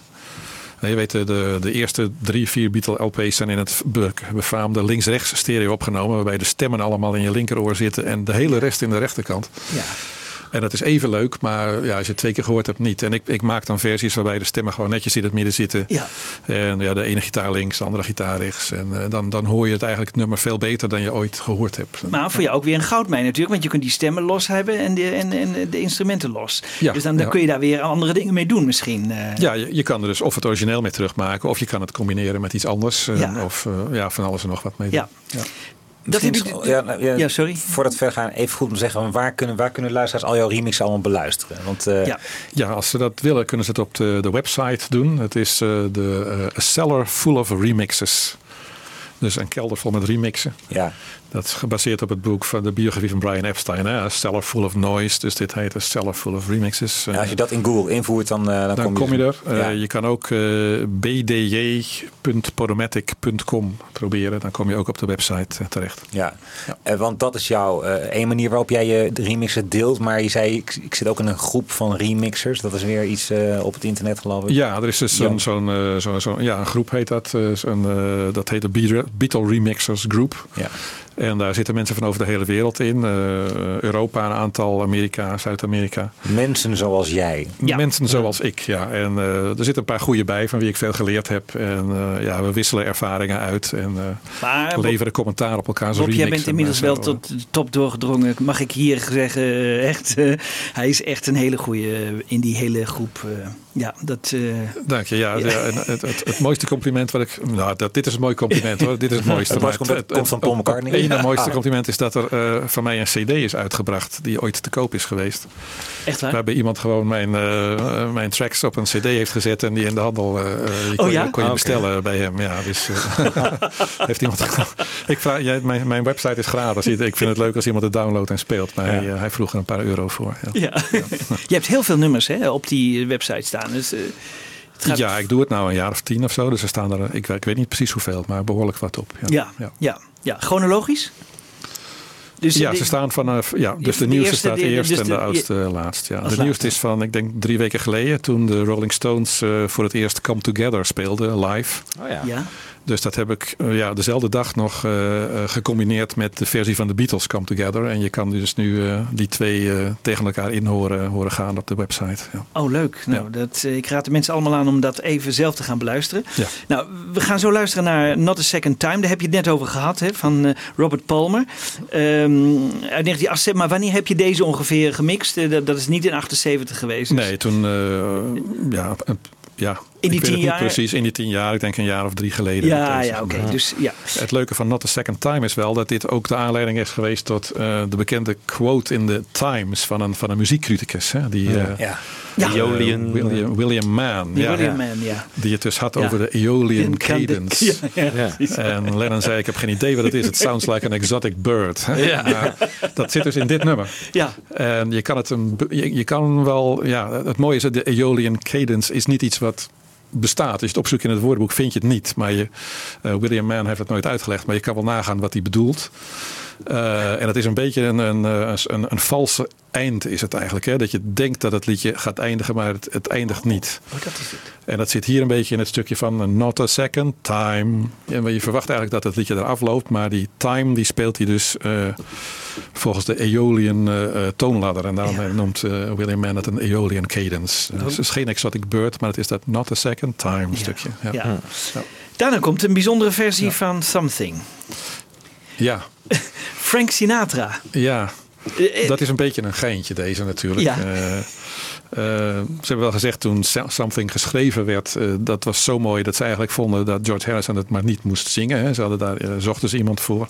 Je weet, de, de, de eerste drie, vier Beatle LP's zijn in het be- befaamde links-rechts stereo opgenomen. Waarbij de stemmen allemaal in je linkeroor zitten en de hele rest in de rechterkant. Ja. En dat is even leuk, maar ja, als je het twee keer gehoord hebt, niet. En ik, ik maak dan versies waarbij de stemmen gewoon netjes in het midden zitten. Ja. En ja, de ene gitaar links, de andere gitaar rechts. En eh, dan, dan hoor je het eigenlijk het nummer veel beter dan je ooit gehoord hebt. Maar voor jou ook weer een goudmijn natuurlijk. Want je kunt die stemmen los hebben en de, en, en de instrumenten los. Ja, dus dan, dan ja. kun je daar weer andere dingen mee doen misschien. eh. Ja, je, je kan er dus of het origineel mee terugmaken, of je kan het combineren met iets anders. eh, Ja. Of ja, van alles en nog wat mee doen. Ja. Ja. Dat heb Misschien je, is- ja, nou, ja, Ja, sorry. Voordat we verder gaan, even goed om te zeggen, waar kunnen, waar kunnen luisteraars al jouw remixen allemaal beluisteren? Want eh, ja. Ja, als ze dat willen, kunnen ze het op de, de website doen. Het is eh, de eh, A Cellar Full of Remixes. Dus een kelder vol met remixen. ja, Dat is gebaseerd op het boek van de biografie van Brian Epstein. Hè? A Cellar Full of Noise. Dus dit heet A Cellar Full of Remixes. als je dat in Google invoert, dan, eh, dan, Dan kom je er. Eh, Ja. Je kan ook eh, bdj.podomatic.com proberen. Dan kom je ook op de website terecht. Ja, Eh, want dat is jouw één manier waarop jij je de remixen deelt. Maar je zei, ik, ik zit ook in een groep van remixers. Dat is weer iets op het internet geloof ik. Ja, er is dus zo'n Ja. zo'n zo'n- zo'n- ja, een groep heet dat. eh, dat heet de Beatle Remixers Group. Ja. En daar zitten mensen van over de hele wereld in. Eh, Europa, een aantal, Amerika, Zuid-Amerika. Mensen zoals jij. Ja. Mensen zoals ik, ja. En eh, er zitten een paar goede bij van wie ik veel geleerd heb. En eh, ja, we wisselen ervaringen uit en eh, Maar Bob, leveren commentaar op elkaar. Bob, jij bent inmiddels wel tot de top doorgedrongen. Mag ik hier zeggen, echt, eh, hij is echt een hele goede in die hele groep. eh, ja, dat... eh, Dank je. Ja, het, het, het mooiste compliment wat ik. Nou, dat, dit is een mooi compliment hoor. Dit is het mooiste. Het mooiste Maar compliment komt van Paul McCartney. Het ene mooiste compliment is dat er eh, van mij een CD is uitgebracht. die ooit te koop is geweest. echt waar? Waarbij iemand gewoon mijn, eh, mijn tracks op een CD heeft gezet. en die in de handel. eh, die kon, Oh ja? kon je Ah, bestellen bij hem. Ja, dus. heeft iemand. ik vraag, jij, mijn, mijn website is gratis. Ik vind het leuk als iemand het downloadt en speelt. Maar hij, hij vroeg er een paar euro voor. Ja. Ja. je hebt heel veel nummers hè, op die website staan. Dus, gaat- Ja, ik doe het nou een jaar of tien of zo. Dus er staan er, ik, ik weet niet precies hoeveel, maar behoorlijk wat op. Ja, ja, ja. ja. ja. chronologisch? Dus Ja, de- ze staan vanaf. Ja, dus de, de nieuwste eerste, staat de- eerst dus en de, de- oudste laatst. Ja. De nieuwste is van, ik denk drie weken geleden, toen de Rolling Stones eh, voor het eerst Come Together speelden live. Oh ja. Ja. Dus dat heb ik eh, ja, dezelfde dag nog eh, eh, gecombineerd met de versie van de Beatles Come Together. En je kan dus nu die twee tegen elkaar in horen, horen gaan op de website. Ja. Oh, leuk. Nou, Ja. dat, ik raad de mensen allemaal aan om dat even zelf te gaan beluisteren. Ja. Nou, we gaan zo luisteren naar Not a Second Time. Daar heb je het net over gehad, hè, van Robert Palmer. Ehm, uit 1978. Maar wanneer heb je deze ongeveer gemixt? Dat, dat is niet in 78 geweest. dus- Nee, toen, ja, ja. In die ik weet tien jaar? precies, in die tien jaar, ik denk een jaar of drie geleden. Ja, ja, oké. Dus ja. Het leuke van Not a Second Time is wel dat dit ook de aanleiding is geweest tot eh, de bekende quote in de Times van een, van een muziekcriticus. Hè, die, eh, Ja. Ja. eh, Aeolian- William, William Mann. William ja. Man, ja. Die het dus had Ja. over de Aeolian Cadence. cadence. Ja, ja, Ja. precies. En Lennon zei, ik heb geen idee wat het is. Het sounds like an exotic bird. Ja. Maar dat zit dus in dit nummer. Ja. En je kan het een, je, je kan wel, ja, het mooie is dat de Aeolian cadence is niet iets wat bestaat. Als je het opzoekt in het woordenboek vind je het niet. Maar je, eh, William Mann heeft het nooit uitgelegd. Maar je kan wel nagaan wat hij bedoelt. Eh, en het is een beetje een, een, eh, een, een valse eind is het eigenlijk. Hè? Dat je denkt dat het liedje gaat eindigen, maar het, het eindigt niet. Oh, dat is het. En dat zit hier een beetje in het stukje van eh, Not a Second Time. En je verwacht eigenlijk dat het liedje eraf loopt. Maar die time die speelt hij dus eh, volgens de Aeolian toonladder. En daarom Ja. noemt eh, William Mann het een Aeolian cadence. Dus het is geen exotic bird, maar het is dat Not a Second Time stukje. Ja. Ja. Ja. Daarna komt een bijzondere versie van Something. ja. Frank Sinatra. Ja, Dat is een beetje een geintje deze natuurlijk. Ja. Eh, eh, ze hebben wel gezegd toen Something geschreven werd, eh, dat was zo mooi dat ze eigenlijk vonden dat George Harrison het maar niet moest zingen. Hè. Ze hadden daar, eh, zochten ze iemand voor.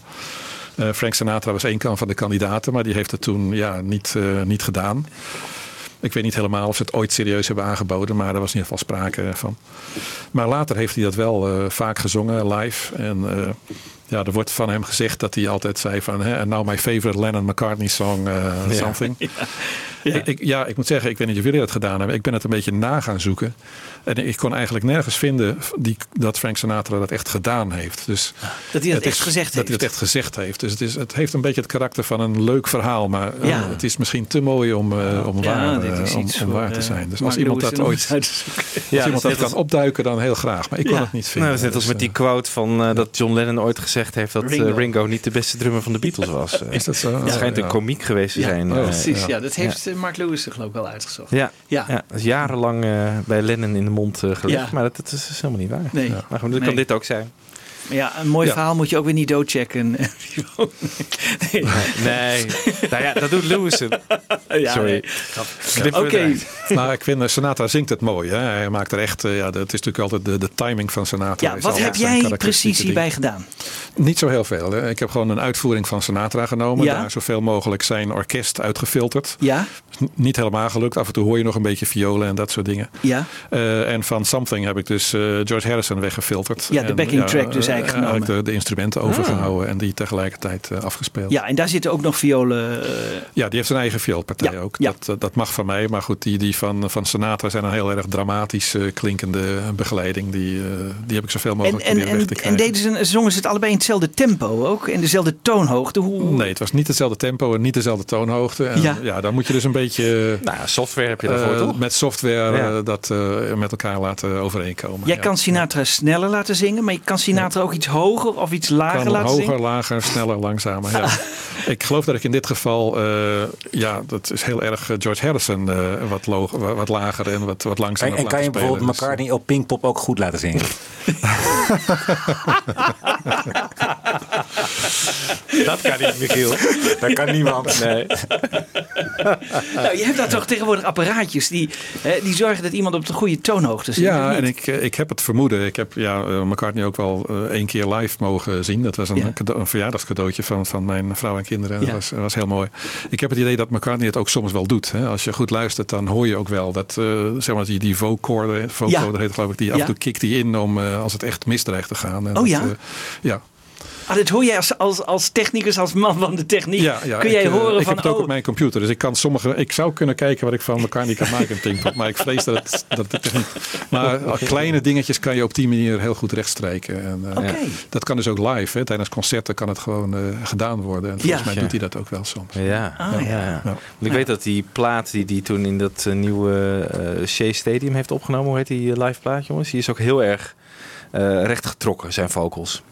Eh, Frank Sinatra was één kant van de kandidaten, maar die heeft het toen ja, niet, eh, niet gedaan. Ik weet niet helemaal of ze het ooit serieus hebben aangeboden, maar er was in ieder geval sprake van. Maar later heeft hij dat wel eh, vaak gezongen live. En eh, ja, er wordt van hem gezegd dat hij altijd zei van... Hè, and now my favorite Lennon-McCartney song, eh, something. Ja. Ik, ik- ja, ik moet zeggen, ik weet niet of jullie dat gedaan hebben. Ik ben het een beetje na gaan zoeken. En ik kon eigenlijk nergens vinden die, dat Frank Sinatra dat echt gedaan heeft. Dus Dat hij dat het echt gezegd dat heeft. hij dat echt gezegd heeft. Dus het, is, het heeft een beetje het karakter van een leuk verhaal. Maar eh, Ja. het is misschien te mooi om, eh, om, Ja, waar, dit is om, waar te zijn. Dus als iemand dat ooit als Ja, iemand dat dat kan opduiken, dan heel graag. Maar ik kon Ja. het niet Nou, vinden. dat is net als Dus, met die eh, quote van eh, dat John Lennon ooit gezegd heeft dat eh, Ringo. Ringo. niet de beste drummer van de Beatles was. Eh, Is dat zo? Het schijnt een Ja. komiek geweest te Ja, zijn. oh, eh, Precies, ja. ja. dat heeft Mark Lewis er geloof ik wel uitgezocht. ja. Ja. Ja, dat is jarenlang bij Lennon in de mond gelegd. Ja. Maar dat, dat is helemaal niet waar. Nee. Maar goed, dat Nee. kan dit ook zijn. Ja, een mooi Ja. verhaal moet je ook weer niet doodchecken. nee. Nee, nou ja, dat doet Lewison. Ja, Sorry. nee. Oké. Maar ik vind, eh, Sinatra zingt het mooi. Hè? Hij maakt er echt, eh, ja, dat is natuurlijk altijd de, de timing van Sinatra. Ja, wat heb jij precies hierbij gedaan? Niet zo heel veel. Hè? Ik heb gewoon een uitvoering van Sinatra genomen. Ja. Daar zoveel mogelijk zijn orkest uitgefilterd. Ja? Niet helemaal gelukt. Af en toe hoor je nog een beetje violen en dat soort dingen. Ja? Eh, en van Something heb ik dus eh, George Harrison weggefilterd. Ja, de En, backing track dus eh, eigenlijk genomen. de, de instrumenten overgehouden en die tegelijkertijd eh, afgespeeld. Ja, en daar zitten ook nog violen. eh, Ja, die heeft zijn eigen vioolpartij Ja, ook. ja. Dat, eh, dat mag van mij. Maar goed, die, die van, van Sinatra zijn een heel erg dramatisch eh, klinkende begeleiding. Die, eh, die heb ik zoveel en, mogelijk en, proberen en, weg te en krijgen. deden ze, zongen ze het allebei in hetzelfde tempo ook? In dezelfde toonhoogte? Hoe, Nee, het was niet hetzelfde tempo en niet dezelfde toonhoogte. En, Ja. ja. dan moet je dus een beetje Nou, software heb je daarvoor eh, toch? met software Ja. eh, dat eh, met elkaar laten overeenkomen. Jij Ja. kan Sinatra sneller laten zingen, maar je kan Sinatra ook iets hoger of iets lager kan laten hoger, lager, sneller, langzamer. Ja. ik geloof dat ik in dit geval, eh, ja, dat is heel erg eh, George Harrison, eh, wat, lo- wat, lager en wat, wat En, langzamer. en kan je spelen. bijvoorbeeld Dus, McCartney op Pinkpop ook goed laten zingen? Dat kan niet, Michiel. Dat kan niemand. Nee. Nou, je hebt daar toch tegenwoordig apparaatjes die, hè, die zorgen dat iemand op de goede toonhoogte zit. Ja, en ik, ik heb het vermoeden. Ik heb ja, McCartney ook wel eh, één keer live mogen zien. Dat was een, Ja. cade- een verjaardagscadeautje van, van mijn vrouw en kinderen. Ja. Dat was, was heel mooi. Ik heb het idee dat McCartney het ook soms wel doet. Hè. Als je goed luistert, dan hoor je ook wel dat eh, zeg maar, die, die vocoder, vocoder Ja. heet geloof ik, die af en toe kikt die in om eh, als het echt misdreigt te gaan. En Oh dat, ja? eh, ja. Ah, dat hoor jij als, als, als technicus, als man van de techniek. Ja, ja, Kun ik, jij eh, horen ik van, heb het ook oh, op mijn computer, dus ik kan sommige. Ik zou kunnen kijken wat ik van McCartney kan maken in maar ik vrees dat het, dat het niet. Maar kleine dingetjes kan je op die manier heel goed rechtstrijken. En, eh, Oké. Dat kan dus ook live. Hè. Tijdens concerten kan het gewoon eh, gedaan worden. En volgens Ja. mij doet hij dat ook wel soms. Ja. Ah, ja. ja. ja. Ja. Want ik weet dat die plaat die die toen in dat nieuwe eh Shea Stadium heeft opgenomen, hoe heet die live plaat, jongens? Die is ook heel erg eh rechtgetrokken, zijn vocals.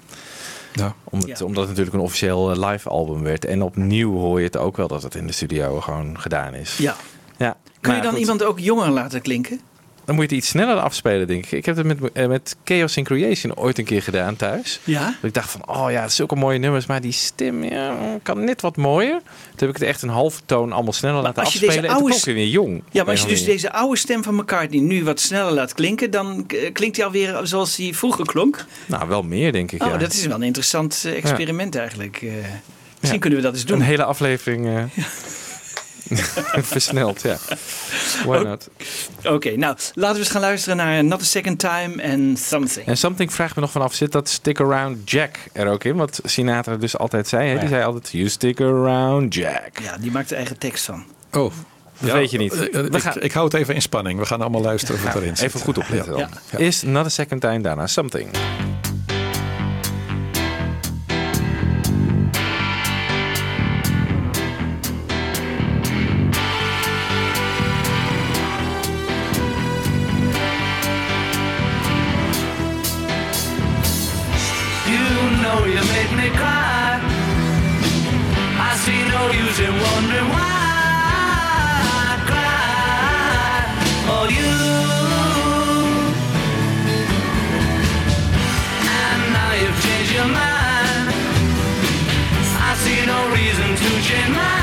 Ja. Omdat, Ja. omdat het natuurlijk een officieel eh, live album werd. En opnieuw hoor je het ook wel dat het in de studio gewoon gedaan is. ja. Ja. Kun je dan goed, iemand ook jonger laten klinken? Dan moet je het iets sneller afspelen, denk ik. Ik heb het met, eh, met Chaos in Creation ooit een keer gedaan thuis. Ja. Dat ik dacht van, oh ja, zulke mooie nummers, maar die stem ja, kan net wat mooier. Toen heb ik het echt een halve toon allemaal sneller laten als je deze afspelen. En toen oude klonk hij weer jong. Ja, maar als je dus deze oude stem van McCartney nu wat sneller laat klinken, dan eh, klinkt hij alweer zoals hij vroeger klonk. Nou, wel meer, denk ik. Oh, ja. dat is wel een interessant eh, experiment eigenlijk. misschien kunnen we dat eens doen. Een hele aflevering versneld, ja. Why not? Oké, nou laten we eens gaan luisteren naar Not a Second Time and Something. En Something vraagt me nog vanaf, zit dat Stick Around Jack er ook in? Wat Sinatra dus altijd zei. Hè? Die zei altijd, you stick around Jack. Ja, die maakt er eigen tekst van. Oh. Dat weet je niet. eh, eh, We ik, gaan- ik hou het even in spanning. We gaan allemaal luisteren of het erin zit. Even goed opletten Ja. dan. Is Not a Second Time daarna Something. You make me cry. I see no use in wondering why I cry for you. And now you've changed your mind. I see no reason to change mine.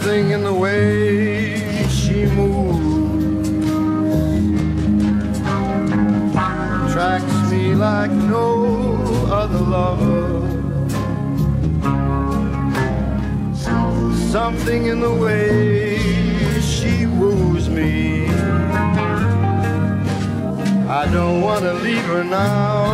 Something in the way she moves attracts me like no other lover. Something in the way she woos me. I don't want to leave her now.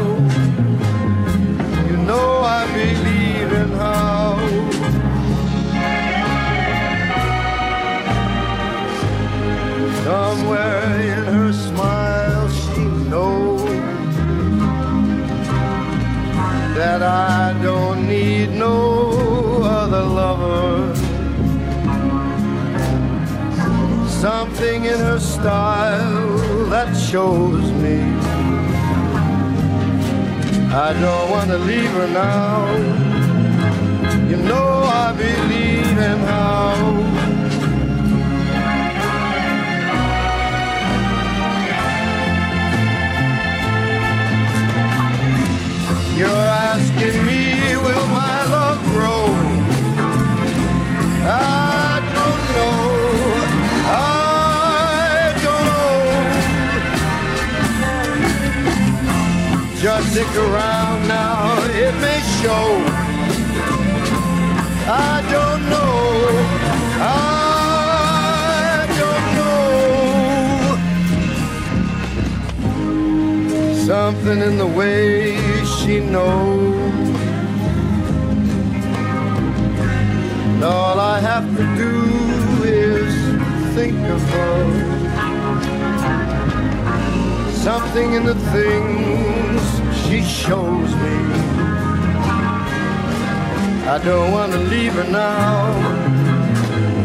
I don't want to leave her now.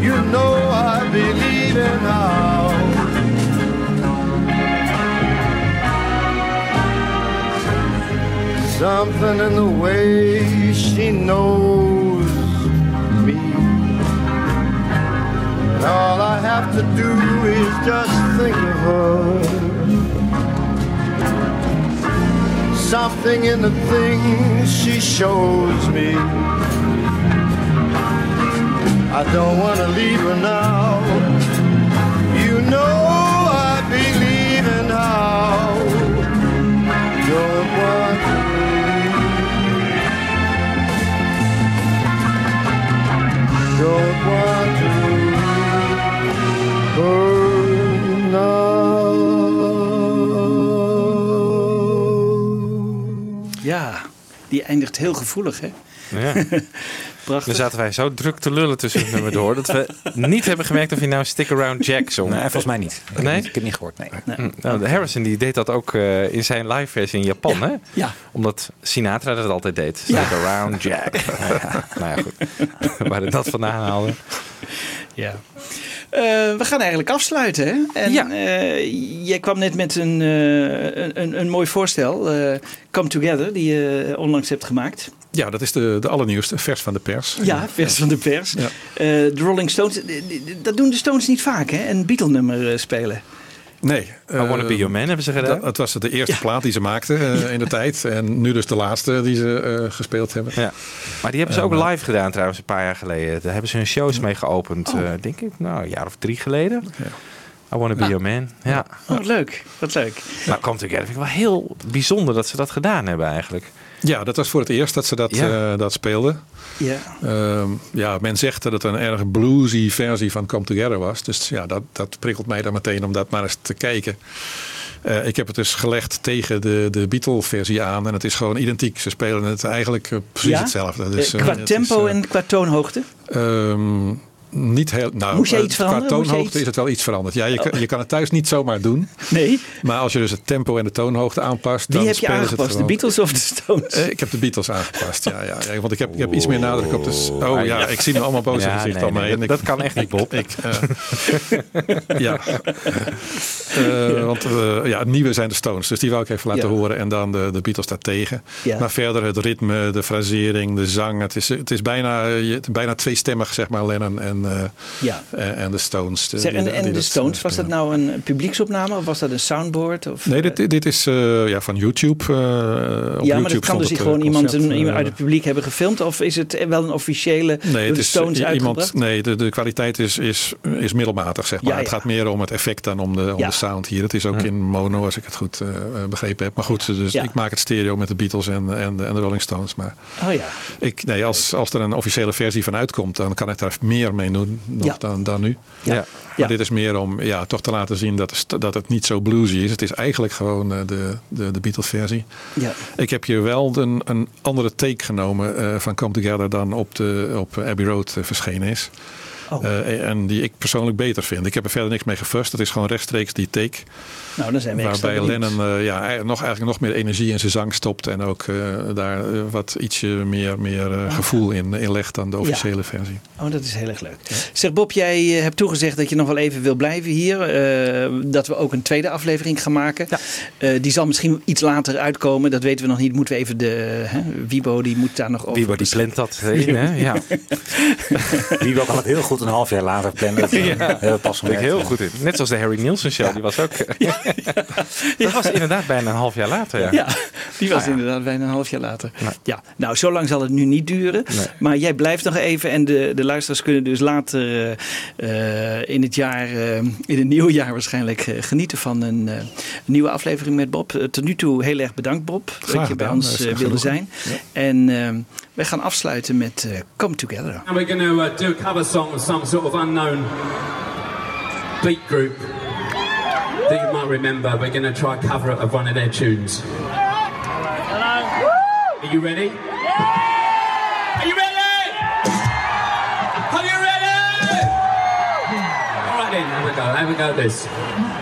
You know I believe in how. Something in the way she knows me. And all I have to do is just think of her. Something in the things she shows me. I don't want to leave her now. You know I believe in how. Don't want to don't want to burn Ja, die eindigt heel gevoelig, hè? Ja. Prachtig. Dan zaten wij zo druk te lullen tussen het nummer door... dat we niet hebben gemerkt of je nou Stick Around Jack zong. Nee, volgens mij niet. Ik heb, Nee? niet- ik heb niet gehoord. Nee. Hm, Nou, de Harrison die deed dat ook eh, in zijn live versie in Japan, hè? Ja. Omdat Sinatra dat altijd deed. Stick Around Jack. nou ja, goed. Waar dat vandaan haalde. Ja. Eh, we gaan eigenlijk afsluiten. Hè? En Ja. eh, jij kwam net met een, eh, een, een, een mooi voorstel. eh, Come Together, die je onlangs hebt gemaakt. Ja, dat is de, de allernieuwste, vers van de pers. Ja, vers van de pers. Ja. Eh, de Rolling Stones, eh, dat doen de Stones niet vaak, hè? Een Beatle-nummer eh, spelen. Nee. I Wanna Be Your Man hebben ze gedaan. Dat, het was de eerste Ja. plaat die ze maakten eh, in de tijd. En nu dus de laatste die ze eh, gespeeld hebben. Ja. Maar die hebben ze ook live gedaan trouwens een paar jaar geleden. Daar hebben ze hun shows mee geopend, eh, denk ik, nou, een jaar of drie geleden. I Wanna Be Your Man. Ja. Oh, wat leuk. Wat leuk. Maar Come Together vind ik wel heel bijzonder dat ze dat gedaan hebben eigenlijk. Ja, dat was voor het eerst dat ze dat, Ja. eh, dat speelden. Ja. Ehm, ja, men zegt dat het een erg bluesy versie van Come Together was. Dus ja, dat, dat prikkelt mij dan meteen om dat maar eens te kijken. Eh, ik heb het dus gelegd tegen de, de Beatle-versie aan. En het is gewoon identiek. Ze spelen het eigenlijk eh, precies Ja? hetzelfde. Dus, qua is, tempo en qua toonhoogte? ehm, niet heel. Nou, Moest jij eh, iets qua veranderen? Jij toonhoogte iets- is het wel iets veranderd. Ja, je, Oh. kan, je kan het thuis niet zomaar doen. Nee. Maar als je dus het tempo en de toonhoogte aanpast. Wie dan heb je spelen ze het aangepast? De. Beatles of de Stones? Eh, ik heb de Beatles aangepast, ja, ja, ja. Want ik heb, ik heb iets meer nadruk op de... Oh Ah, ja, ja. ik zie nu allemaal boze Ja, gezichten nee, al mee. nee, ik- dat kan echt niet, Bob. Ik, eh, ja. Eh, Want ja, het nieuwe zijn de Stones. Dus die wou ik even laten Ja. horen. En dan de, de Beatles daartegen. Ja. Maar verder het ritme, de frasering, de zang. Het is, het is bijna, je- bijna tweestemmig, zeg maar, Lennon en eh, Ja. en, en de Stones. de- Zeg, die- en die en de Stones, was dat nou een publieksopname of was dat een soundboard? Of, Nee, dit, dit is eh, ja, van YouTube. eh, op ja, maar YouTube dat kan dus het, gewoon eh, iemand, een, iemand eh, uit het publiek hebben gefilmd? Of is het wel een officiële Nee, het is Stones iemand, nee de, de kwaliteit is, is, is middelmatig, zeg maar. Ja, ja. Het gaat meer om het effect dan om de, om Ja. de sound hier. Het is ook in mono, als ik het goed eh, eh, begrepen heb. Maar goed, dus Ja. ik maak het stereo met de Beatles en, en, de- en de Rolling Stones. Maar Oh ja. ik, nee, als, als er een officiële versie van uitkomt, dan kan ik daar meer mee doen nog Ja. dan, dan nu. Ja. Ja. Maar dit is meer om ja, toch te laten zien dat, dat het niet zo bluesy is. Het is eigenlijk gewoon eh, de, de, de Beatles versie. Ja. Ik heb hier wel een, een andere take genomen eh, van Come Together dan op, de, op Abbey Road eh, verschenen is. Oh. Eh, en die ik persoonlijk beter vind. Ik heb er verder niks mee gefust. Het is gewoon rechtstreeks die take. Nou, dan zijn we Waarbij. Lennon eh, ja, eigenlijk nog, eigenlijk nog meer energie in zijn zang stopt. En ook eh, daar wat ietsje meer, meer eh, gevoel in, in legt dan de officiële versie. Oh, dat is heel erg leuk. Zeg Bob, jij hebt toegezegd dat je nog wel even wil blijven hier. eh, dat we ook een tweede aflevering gaan maken. Eh, die zal misschien iets later uitkomen. Dat weten we nog niet. Moeten we even de... Hè, Wibo, die moet daar nog over... Wiebo die plant dat in, hè? Ja. Wie kan het heel goed een half jaar later plannen. Dat eh, Ja. we pas ik heel goed in. Net zoals de Harry Nielsen show. Die was ook... Dat was inderdaad bijna een half jaar later. Ja. Ja, die was Ah, ja. inderdaad bijna een half jaar later. Ja, nou, zo lang zal het nu niet duren. Maar jij blijft nog even. En de, de luisteraars kunnen dus later eh, eh, in het jaar, eh, in het nieuwe jaar waarschijnlijk eh, genieten van een, eh, nieuwe aflevering met Bob. Eh, tot nu toe heel erg bedankt, Bob, dat Graag je bij gedaan. ons Dat eh, wilde zijn. En eh, wij gaan afsluiten met eh, Come Together. And we're going to uh, do a cover song of some sort of unknown beat group that you might remember. We're going to try a cover of one of their tunes. Are you ready? Are you ready? Are you ready? All right then, have a go. Have a go at this.